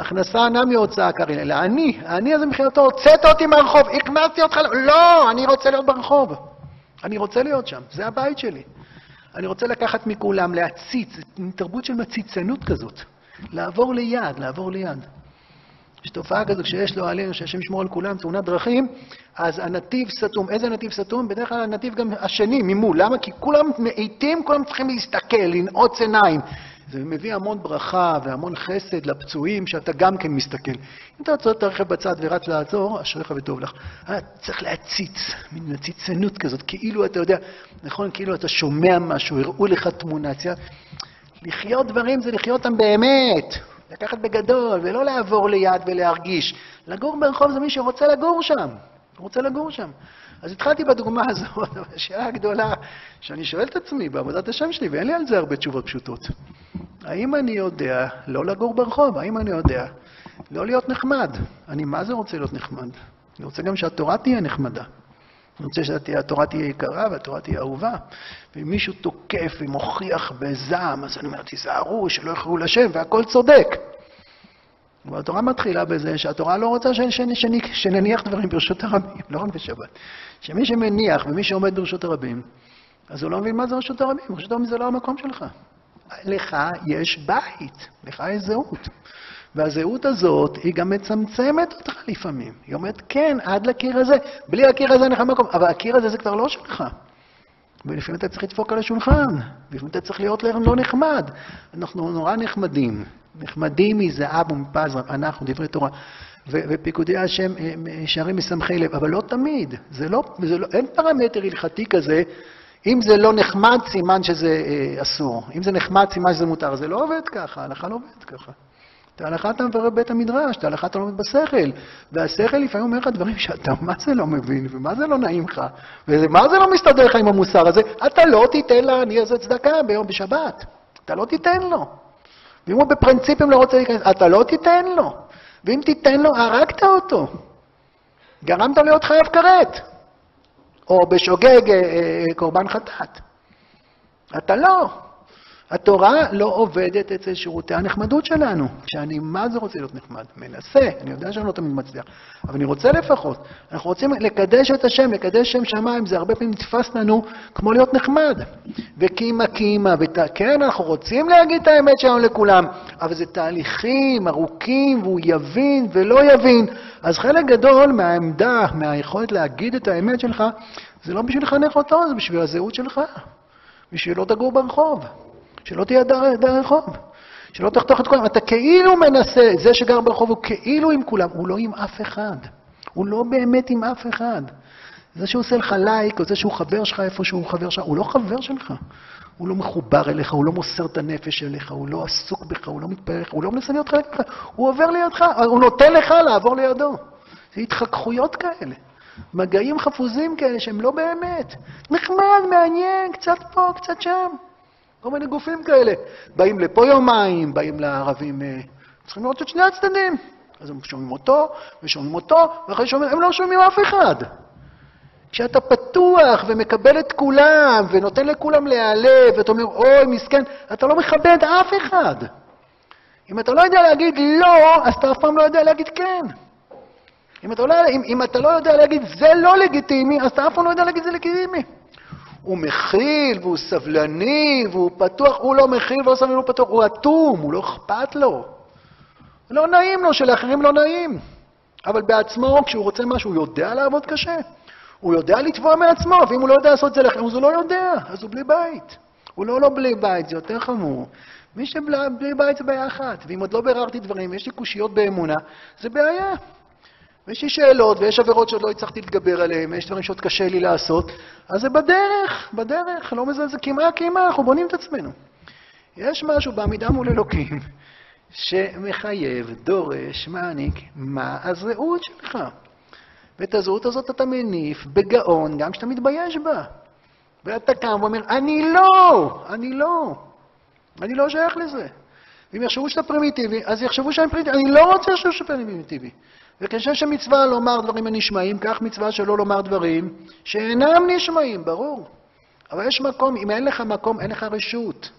הכנסה אינה מהוצאה קרין, אלא אני, אני הזה מבחינתו, הוצאת אותי מהרחוב, הכנסתי אותך, לא, אני רוצה להיות ברחוב. אני רוצה להיות שם, זה הבית שלי. אני רוצה לקחת מכולם, להציץ, תרבות של מציצנות כזאת. לעבור ליד, לעבור ליד. יש תופעה כזו, כשיש לו עלינו, שהשם ישמור על כולם, תאונת דרכים, אז הנתיב סתום. איזה נתיב סתום? בדרך כלל הנתיב גם השני, ממול. למה? כי כולם מאיטים, כולם צריכים להסתכל, לנעוץ עיניים. זה מביא המון ברכה והמון חסד לפצועים, שאתה גם כן מסתכל. אם אתה עוצר את הרכב בצד ורץ לעצור, אשריך וטוב לך. אה, צריך להציץ, מין מציצנות כזאת, כאילו אתה יודע, נכון, כאילו אתה שומע משהו, הראו לך תמונה. לחיות דברים זה לחיות אותם באמת, לקחת בגדול, ולא לעבור ליד ולהרגיש. לגור ברחוב זה מי שרוצה לגור שם, רוצה לגור שם. אז התחלתי בדוגמה הזאת, השאלה הגדולה שאני שואל את עצמי בעבודת השם שלי, ואין לי על זה הרבה תשובות פשוטות. האם אני יודע לא לגור ברחוב? האם אני יודע לא להיות נחמד? אני מה זה רוצה להיות נחמד? אני רוצה גם שהתורה תהיה נחמדה. אני רוצה שהתורה תהיה יקרה והתורה תהיה אהובה. ואם מישהו תוקף ומוכיח בזעם, אז אני אומר, תיזהרו, שלא יכולו לשם, והכל צודק. והתורה מתחילה בזה שהתורה לא רוצה שנניח דברים ברשות הרבים, לא רק בשבת. שמי שמניח ומי שעומד ברשות הרבים, אז הוא לא מבין מה זה רשות הרבים, רשות הרבים זה לא המקום שלך. לך יש בית, לך יש זהות. והזהות הזאת, היא גם מצמצמת אותך לפעמים. היא אומרת, כן, עד לקיר הזה, בלי הקיר הזה אין לך מקום, אבל הקיר הזה זה כבר לא שלך. ולפעמים אתה צריך לדפוק על השולחן, ולפעמים אתה צריך להיות לא נחמד. אנחנו נורא נחמדים, נחמדים מזהב ומפז, אנחנו, דברי תורה. ופיקודי השם אה, שערים משמחי לב, אבל לא תמיד. זה לא, זה לא, אין פרמטר הלכתי כזה, אם זה לא נחמד, סימן שזה אה, אסור. אם זה נחמד, סימן שזה מותר. זה לא עובד ככה, ההלכה לא עובדת ככה. את ההלכה אתה מברר בבית המדרש, את ההלכה אתה לומד בשכל. והשכל לפעמים אומר לך דברים שאתה מה זה לא מבין, ומה זה לא נעים לך, ומה זה לא מסתדר לך עם המוסר הזה. אתה לא תיתן לעני הזה צדקה ביום בשבת. אתה לא תיתן לו. ואם הוא בפרינציפים לא רוצה להיכנס, אתה לא תיתן לו. ואם תיתן לו, הרגת אותו. גרמת להיות חייב כרת. או בשוגג אה, אה, קורבן חטאת. אתה לא. התורה לא עובדת אצל שירותי הנחמדות שלנו. שאני מה זה רוצה להיות נחמד? מנסה, אני יודע שאני לא תמיד מצליח, אבל אני רוצה לפחות. אנחנו רוצים לקדש את השם, לקדש שם שמיים, זה הרבה פעמים נתפס לנו כמו להיות נחמד. וקימה קימה, ות... כן, אנחנו רוצים להגיד את האמת שלנו לכולם, אבל זה תהליכים ארוכים, והוא יבין ולא יבין. אז חלק גדול מהעמדה, מהיכולת להגיד את האמת שלך, זה לא בשביל לחנך אותו, זה בשביל הזהות שלך. בשביל לא תגור ברחוב. שלא תהיה דר, דר רחוב, שלא תחתוך את כולם. אתה כאילו מנסה, זה שגר ברחוב הוא כאילו עם כולם, הוא לא עם אף אחד. הוא לא באמת עם אף אחד. זה שהוא עושה לך לייק, או זה שהוא חבר שלך איפה שהוא חבר שלך, הוא לא חבר שלך. הוא לא מחובר אליך, הוא לא מוסר את הנפש אליך, הוא לא עסוק בך, הוא לא מתפעל לך, הוא לא מנסה להיות חלק ממך, הוא עובר לידך, הוא נותן לך לעבור לידו. זה התחככויות כאלה. מגעים חפוזים כאלה שהם לא באמת. נחמד, מעניין, קצת פה, קצת שם. כל מיני גופים כאלה. באים לפה יומיים, באים לערבים, אה, צריכים לראות את שני הצדדים. אז הם שומעים אותו, ושומעים אותו, ואחרי שומעים, הם לא שומעים אף אחד. כשאתה פתוח ומקבל את כולם, ונותן לכולם להיעלב, ואתה אומר, אוי, מסכן, אתה לא מכבד אף אחד. אם אתה לא יודע להגיד לא, אז אתה אף פעם לא יודע להגיד כן. אם אתה, לא, אם, אם אתה לא יודע להגיד זה לא לגיטימי, אז אתה אף פעם לא יודע להגיד זה לגיטימי. הוא מכיל, והוא סבלני, והוא פתוח, הוא לא מכיל ולא סבלני, הוא פתוח, הוא אטום, הוא לא אכפת לו. לא נעים לו, שלאחרים לא נעים. אבל בעצמו, כשהוא רוצה משהו, הוא יודע לעבוד קשה. הוא יודע לתבוע מעצמו, ואם הוא לא יודע לעשות את זה לאחרים, אז הוא לא יודע, אז הוא בלי בית. הוא לא לא בלי בית, זה יותר חמור. מי שבלי בית זה בעיה אחת, ואם עוד לא ביררתי דברים, יש לי קושיות באמונה, זה בעיה. ויש לי שאלות, ויש עבירות שעוד לא הצלחתי להתגבר עליהן, ויש דברים שעוד קשה לי לעשות, אז זה בדרך, בדרך, לא מזלזל, כמעט כמעט, אנחנו בונים את עצמנו. יש משהו בעמידה מול אלוקים שמחייב, דורש, מעניק, מה הזהות שלך. ואת הזהות הזאת אתה מניף בגאון, גם כשאתה מתבייש בה. ואתה קם ואומר, אני לא, אני לא, אני לא שייך לזה. ואם יחשבו שאתה פרימיטיבי, אז יחשבו שאני פרימיטיבי. אני לא רוצה שאתה פרימיטיבי. וכשם שמצווה לומר דברים הנשמעים, כך מצווה שלא לומר דברים שאינם נשמעים, ברור. אבל יש מקום, אם אין לך מקום, אין לך רשות.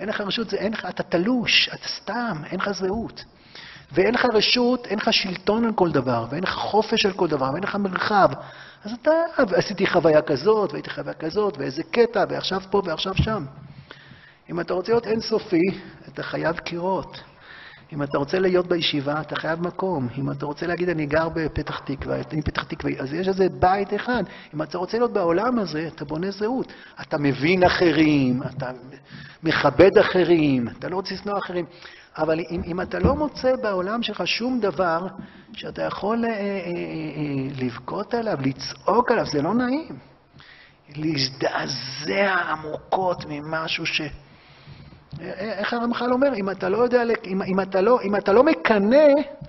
אין לך רשות, זה אין לך, אתה תלוש, אתה סתם, אין לך זהות. ואין לך רשות, אין לך שלטון על כל דבר, ואין לך חופש על כל דבר, ואין לך מרחב. אז אתה, עשיתי חוויה כזאת, והייתי חוויה כזאת, ואיזה קטע, ועכשיו פה ועכשיו שם. אם אתה רוצה להיות אינסופי, אתה חייב קירות. אם אתה רוצה להיות בישיבה, אתה חייב מקום. אם אתה רוצה להגיד, אני גר בפתח תקווה, אני פתח תקווה, אז יש איזה בית אחד. אם אתה רוצה להיות בעולם הזה, אתה בונה זהות. אתה מבין אחרים, אתה מכבד אחרים, אתה לא רוצה לשנוא אחרים. אבל אם, אם אתה לא מוצא בעולם שלך שום דבר שאתה יכול אה, אה, אה, אה לבכות עליו, לצעוק עליו, זה לא נעים. להזדעזע עמוקות ממשהו ש... איך הרמח"ל אומר? אם אתה לא יודע, אם, אם, אתה לא, אם אתה לא מקנא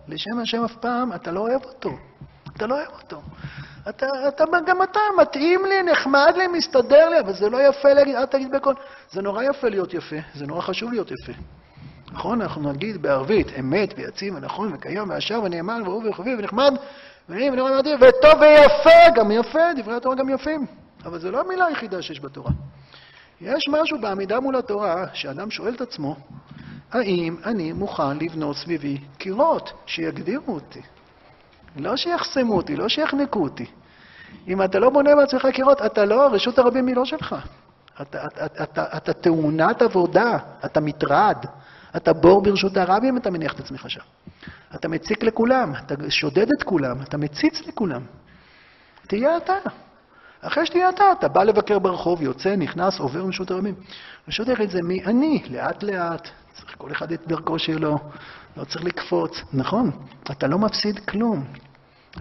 לשם השם אף פעם, אתה לא אוהב אותו. אתה לא אוהב אותו. אתה, אתה, גם אתה, מתאים לי, נחמד לי, מסתדר לי, אבל זה לא יפה להגיד, אל תגיד בקול. זה נורא יפה להיות יפה, זה נורא חשוב להיות יפה. נכון? אנחנו נגיד בערבית, אמת ויציב ונכון וכיום וישר ונאמן ואהוב וחביב ונחמד ונעים ונאמן וטוב ויפה, גם יפה, דברי התורה גם יפים. אבל זו לא המילה היחידה שיש בתורה. יש משהו בעמידה מול התורה, שאדם שואל את עצמו, האם אני מוכן לבנות סביבי קירות שיגדירו אותי? לא שיחסמו אותי, לא שיחנקו אותי. אם אתה לא בונה בעצמך קירות, אתה לא, רשות הרבים היא לא שלך. אתה, אתה, אתה, אתה, תאונת עבודה, אתה מטרד, אתה בור ברשות הרבים אתה מניח את עצמך שם. אתה מציק לכולם, אתה שודד את כולם, אתה מציץ לכולם. תהיה אתה. אחרי שתהיה אתה, אתה בא לבקר ברחוב, יוצא, נכנס, עובר מרשות הרבים. רשות היחיד זה מי אני, לאט לאט. צריך כל אחד את דרכו שלו, לא צריך לקפוץ. נכון, אתה לא מפסיד כלום.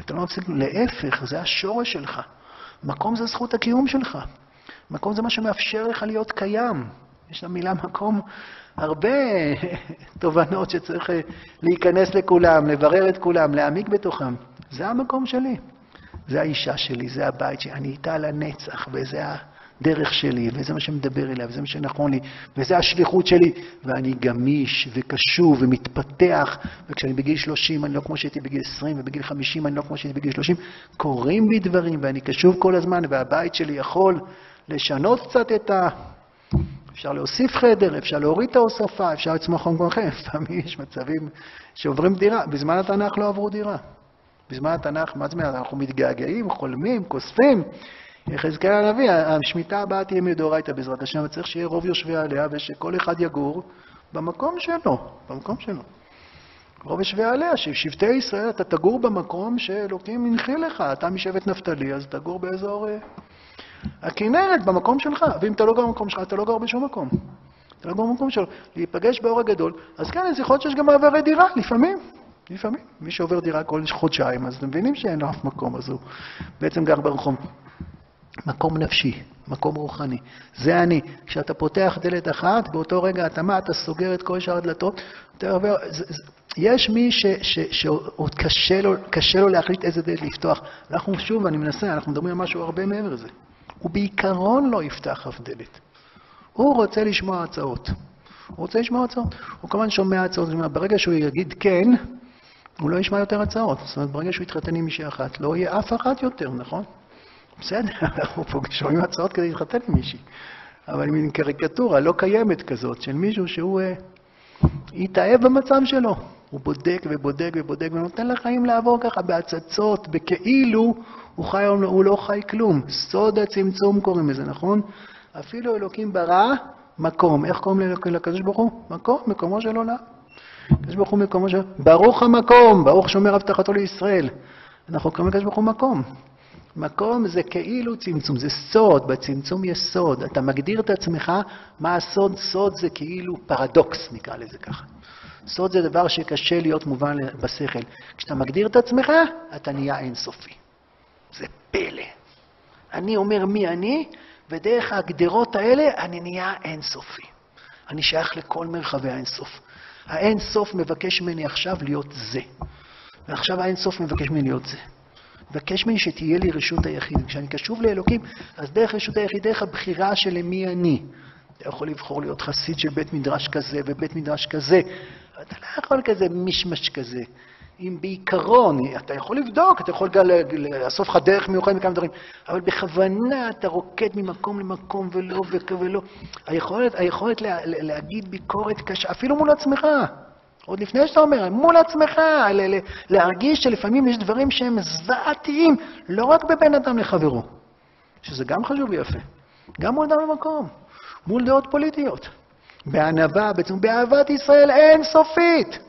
אתה לא מפסיד. להפך, זה השורש שלך. מקום זה זכות הקיום שלך. מקום זה מה שמאפשר לך להיות קיים. יש למילה מקום הרבה תובנות שצריך להיכנס לכולם, לברר את כולם, להעמיק בתוכם. זה המקום שלי. זה האישה שלי, זה הבית שלי, אני איתה לנצח, וזה הדרך שלי, וזה מה שמדבר אליה, וזה מה שנכון לי, וזה השליחות שלי, ואני גמיש וקשוב ומתפתח, וכשאני בגיל 30 אני לא כמו שהייתי בגיל 20, ובגיל 50 אני לא כמו שהייתי בגיל 30, קורים בי דברים, ואני קשוב כל הזמן, והבית שלי יכול לשנות קצת את ה... אפשר להוסיף חדר, אפשר להוריד את ההוספה, אפשר לצמוח במקום אחר. לפעמים יש מצבים שעוברים דירה. בזמן התנ"ך לא עברו דירה. בזמן התנ"ך, מה זאת אומרת? אנחנו מתגעגעים, חולמים, כוספים. יחזקאל הנביא, השמיטה הבאה תהיה מדאורייתא בעזרת השם, וצריך שיהיה רוב יושבי עליה ושכל אחד יגור במקום שלו, במקום שלו. רוב יושבי עליה, ששבטי ישראל, אתה תגור במקום שאלוקים הנחיל לך. אתה משבט נפתלי, אז תגור באזור אה, הכנרת, במקום שלך. ואם אתה לא גר במקום שלך, אתה לא גר בשום מקום. אתה לא גר במקום שלו. להיפגש באור הגדול, אז כן, אז יכול להיות שיש גם מעברי דירה, לפעמים. לפעמים. מי שעובר דירה כל חודשיים, אז אתם מבינים שאין לו אף מקום, אז הוא בעצם גר ברחוב. מקום נפשי, מקום רוחני. זה אני. כשאתה פותח דלת אחת, באותו רגע אתה מה? אתה סוגר את כל שאר הדלתות. אתה עובר, זה, זה, יש מי שעוד קשה לו, קשה לו להחליט איזה דלת לפתוח. אנחנו, שוב, אני מנסה, אנחנו מדברים על משהו הרבה מעבר לזה. הוא בעיקרון לא יפתח אף דלת. הוא רוצה לשמוע הצעות. הוא רוצה לשמוע הצעות. הוא כמובן שומע הצעות, ברגע שהוא יגיד כן, הוא לא ישמע יותר הצעות. זאת אומרת, ברגע שהוא יתחתן עם מישהי אחת, לא יהיה אף אחת יותר, נכון? בסדר, אנחנו פה שומעים הצעות כדי להתחתן עם מישהי. אבל מין קריקטורה לא קיימת כזאת, של מישהו שהוא אה, יתאהב במצב שלו. הוא בודק ובודק ובודק ונותן לחיים לעבור ככה בהצצות, בכאילו הוא, חי, הוא לא חי כלום. סוד הצמצום קוראים לזה, נכון? אפילו אלוקים ברא מקום. איך קוראים לקדוש ברוך הוא? מקום, מקומו של עולם. הקדוש ברוך הוא מקומו של... ברוך המקום, ברוך שומר הבטחתו לישראל. אנחנו קוראים לקדוש ברוך הוא מקום. מקום זה כאילו צמצום, זה סוד, בצמצום יש סוד. אתה מגדיר את עצמך, מה הסוד? סוד זה כאילו פרדוקס, נקרא לזה ככה. סוד זה דבר שקשה להיות מובן בשכל. כשאתה מגדיר את עצמך, אתה נהיה אינסופי. זה פלא. אני אומר מי אני, ודרך ההגדרות האלה אני נהיה אינסופי. אני שייך לכל מרחבי האינסוף. האינסוף מבקש ממני עכשיו להיות זה, ועכשיו האינסוף מבקש ממני להיות זה. מבקש ממני שתהיה לי רשות היחיד. כשאני קשוב לאלוקים, אז דרך רשות היחיד, דרך הבחירה של מי אני. אתה יכול לבחור להיות חסיד של בית מדרש כזה ובית מדרש כזה. אתה לא יכול כזה מישמש כזה. אם בעיקרון, אתה יכול לבדוק, אתה יכול גם לאסוף לך דרך מיוחדת מכמה דברים, אבל בכוונה אתה רוקד ממקום למקום ולא ולא. היכולת, היכולת לה, להגיד ביקורת קשה, אפילו מול עצמך, עוד לפני שאתה אומר, מול עצמך, להרגיש שלפעמים יש דברים שהם זוועתיים, לא רק בבין אדם לחברו, שזה גם חשוב ויפה, גם מול אדם למקום, מול דעות פוליטיות, בענווה, באהבת ישראל אינסופית.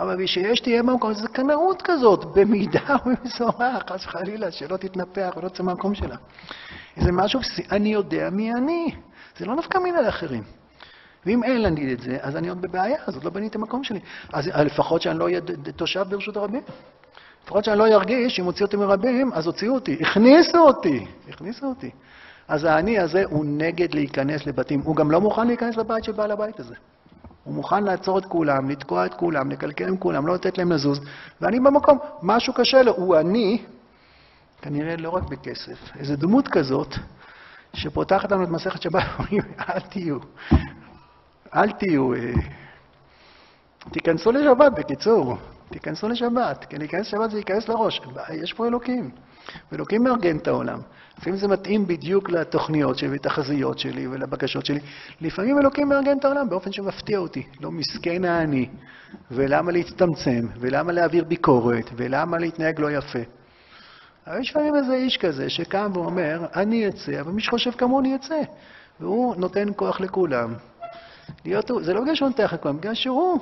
אבל בשביל שתהיה במקום, זה קנאות כזאת, במידה ובמשורה, חס וחלילה, שלא תתנפח ולא תצא מהמקום שלה. זה משהו, אני יודע מי אני. זה לא נפקא מינה לאחרים. ואם אין לי את זה, אז אני עוד בבעיה, אז עוד לא בניתי מקום שלי. אז לפחות שאני לא אהיה תושב ברשות הרבים. לפחות שאני לא ארגיש, אם הוציאו אותי מרבים, אז הוציאו אותי. הכניסו אותי, הכניסו אותי. אז האני הזה הוא נגד להיכנס לבתים. הוא גם לא מוכן להיכנס לבית של בעל הבית הזה. הוא מוכן לעצור את כולם, לתקוע את כולם, לקלקל עם כולם, לא לתת להם לזוז, ואני במקום, משהו קשה לו. הוא אני, כנראה לא רק בכסף, איזו דמות כזאת, שפותחת לנו את מסכת שבת, אומרים, אל תהיו, אל תהיו, אה, תיכנסו לשבת, בקיצור, תיכנסו לשבת, כי להיכנס לשבת זה להיכנס לראש, יש פה אלוקים, ואלוקים מארגן את העולם. לפעמים זה מתאים בדיוק לתוכניות שלי ולתחזיות שלי ולבקשות שלי. לפעמים אלוקים מארגן את העולם באופן שמפתיע אותי. לא מסכן האני, ולמה להצטמצם, ולמה להעביר ביקורת, ולמה להתנהג לא יפה. אבל יש לפעמים איזה איש כזה שקם ואומר, אני אצא, אבל מי שחושב כמוני יצא. והוא נותן כוח לכולם. להיות, זה לא בגלל שהוא נותן לכולם, בגלל שהוא.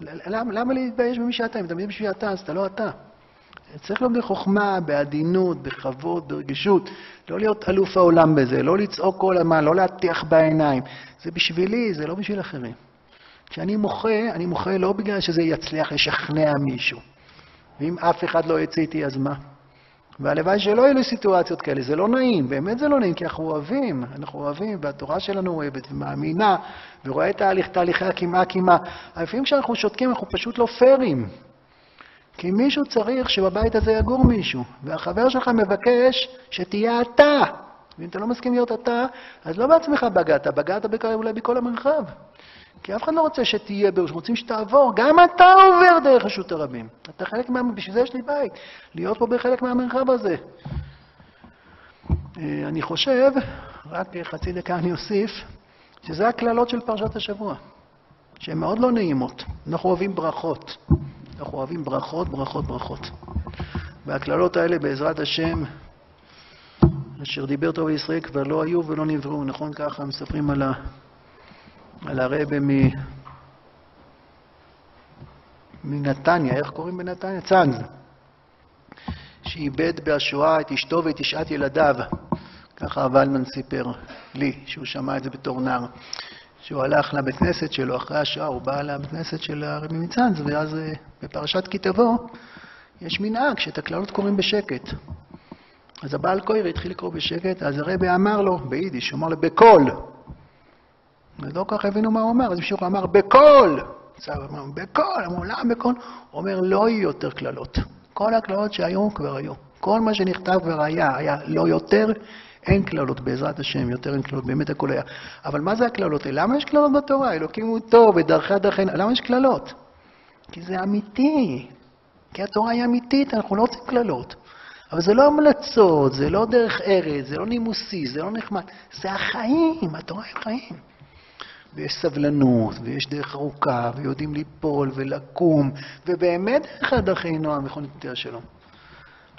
למה, למה להתבייש במי שאתה? אם אתה מבין בשביל אתה, אז אתה לא אתה. צריך להיות בחוכמה, בעדינות, בכבוד, ברגישות. לא להיות אלוף העולם בזה, לא לצעוק כל הזמן, לא להטיח בעיניים. זה בשבילי, זה לא בשביל אחרים. כשאני מוחה, אני מוחה לא בגלל שזה יצליח לשכנע מישהו. ואם אף אחד לא יצא איתי, אז מה? והלוואי שלא יהיו לי סיטואציות כאלה, זה לא נעים, באמת זה לא נעים, כי אנחנו אוהבים, אנחנו אוהבים, והתורה שלנו אוהבת ומאמינה, ורואה את תהליך, תהליכי הקימה-קימה. לפעמים כשאנחנו שותקים אנחנו פשוט לא פיירים. כי מישהו צריך שבבית הזה יגור מישהו, והחבר שלך מבקש שתהיה אתה. ואם אתה לא מסכים להיות אתה, אז לא בעצמך בגדת, בגדת אולי בכל המרחב. כי אף אחד לא רוצה שתהיה בראש, רוצים שתעבור. גם אתה עובר דרך רשות הרבים. אתה חלק מה... בשביל זה יש לי בית, להיות פה בחלק מהמרחב הזה. אה, אני חושב, רק חצי דקה אני אוסיף, שזה הקללות של פרשת השבוע, שהן מאוד לא נעימות. אנחנו אוהבים ברכות. אנחנו אוהבים ברכות, ברכות, ברכות. והקללות האלה, בעזרת השם, אשר דיבר טוב לישראל כבר לא היו ולא נבראו, נכון? ככה מספרים על, ה... על הרבה מ... מנתניה, איך קוראים בנתניה? צאנז, שאיבד בשואה את אשתו ואת תשעת ילדיו. ככה ולמן סיפר לי, שהוא שמע את זה בתור נער. שהוא הלך לבית כנסת שלו אחרי השעה, הוא בא לבית כנסת של הרבי מצאנז, ואז אה, בפרשת כי תבוא, יש מנהג שאת הקללות קוראים בשקט. אז הבעל קויר התחיל לקרוא בשקט, אז הרבי אמר לו, ביידיש, הוא אמר לו, בקול. ולא כל כך הבינו מה הוא אמר, אז מישהו אמר, בקול! אמר, בקול! אמרו, למה בקול? הוא אומר, לא יהיו יותר קללות. כל הקללות שהיו כבר היו. כל מה שנכתב כבר היה, היה לא יותר, אין קללות, בעזרת השם, יותר אין קללות, באמת הכל היה. אבל מה זה הקללות האלה? למה יש קללות בתורה? אלוקים הוא טוב, ודרכי הדרכי... למה יש קללות? כי זה אמיתי. כי התורה היא אמיתית, אנחנו לא רוצים קללות. אבל זה לא המלצות, זה לא דרך ארץ, זה לא נימוסי, זה לא נחמד. זה החיים, התורה היא חיים. ויש סבלנות, ויש דרך ארוכה, ויודעים ליפול ולקום, ובאמת דרך הדרכי נועם וכל נתיבי שלום.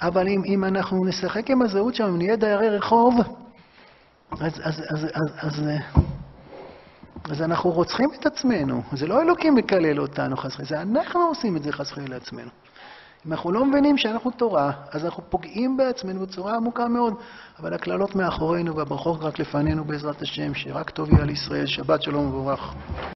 אבל אם, אם אנחנו נשחק עם הזהות שלנו, נהיה דיירי רחוב, אז, אז, אז, אז, אז, אז, אז אנחנו רוצחים את עצמנו. זה לא אלוקים מקלל אותנו חס וחלילה, זה אנחנו עושים את זה חס וחלילה לעצמנו. אם אנחנו לא מבינים שאנחנו תורה, אז אנחנו פוגעים בעצמנו בצורה עמוקה מאוד. אבל הקללות מאחורינו והברכות רק לפנינו בעזרת השם, שרק טוב יהיה ישראל, שבת שלום ומבורך.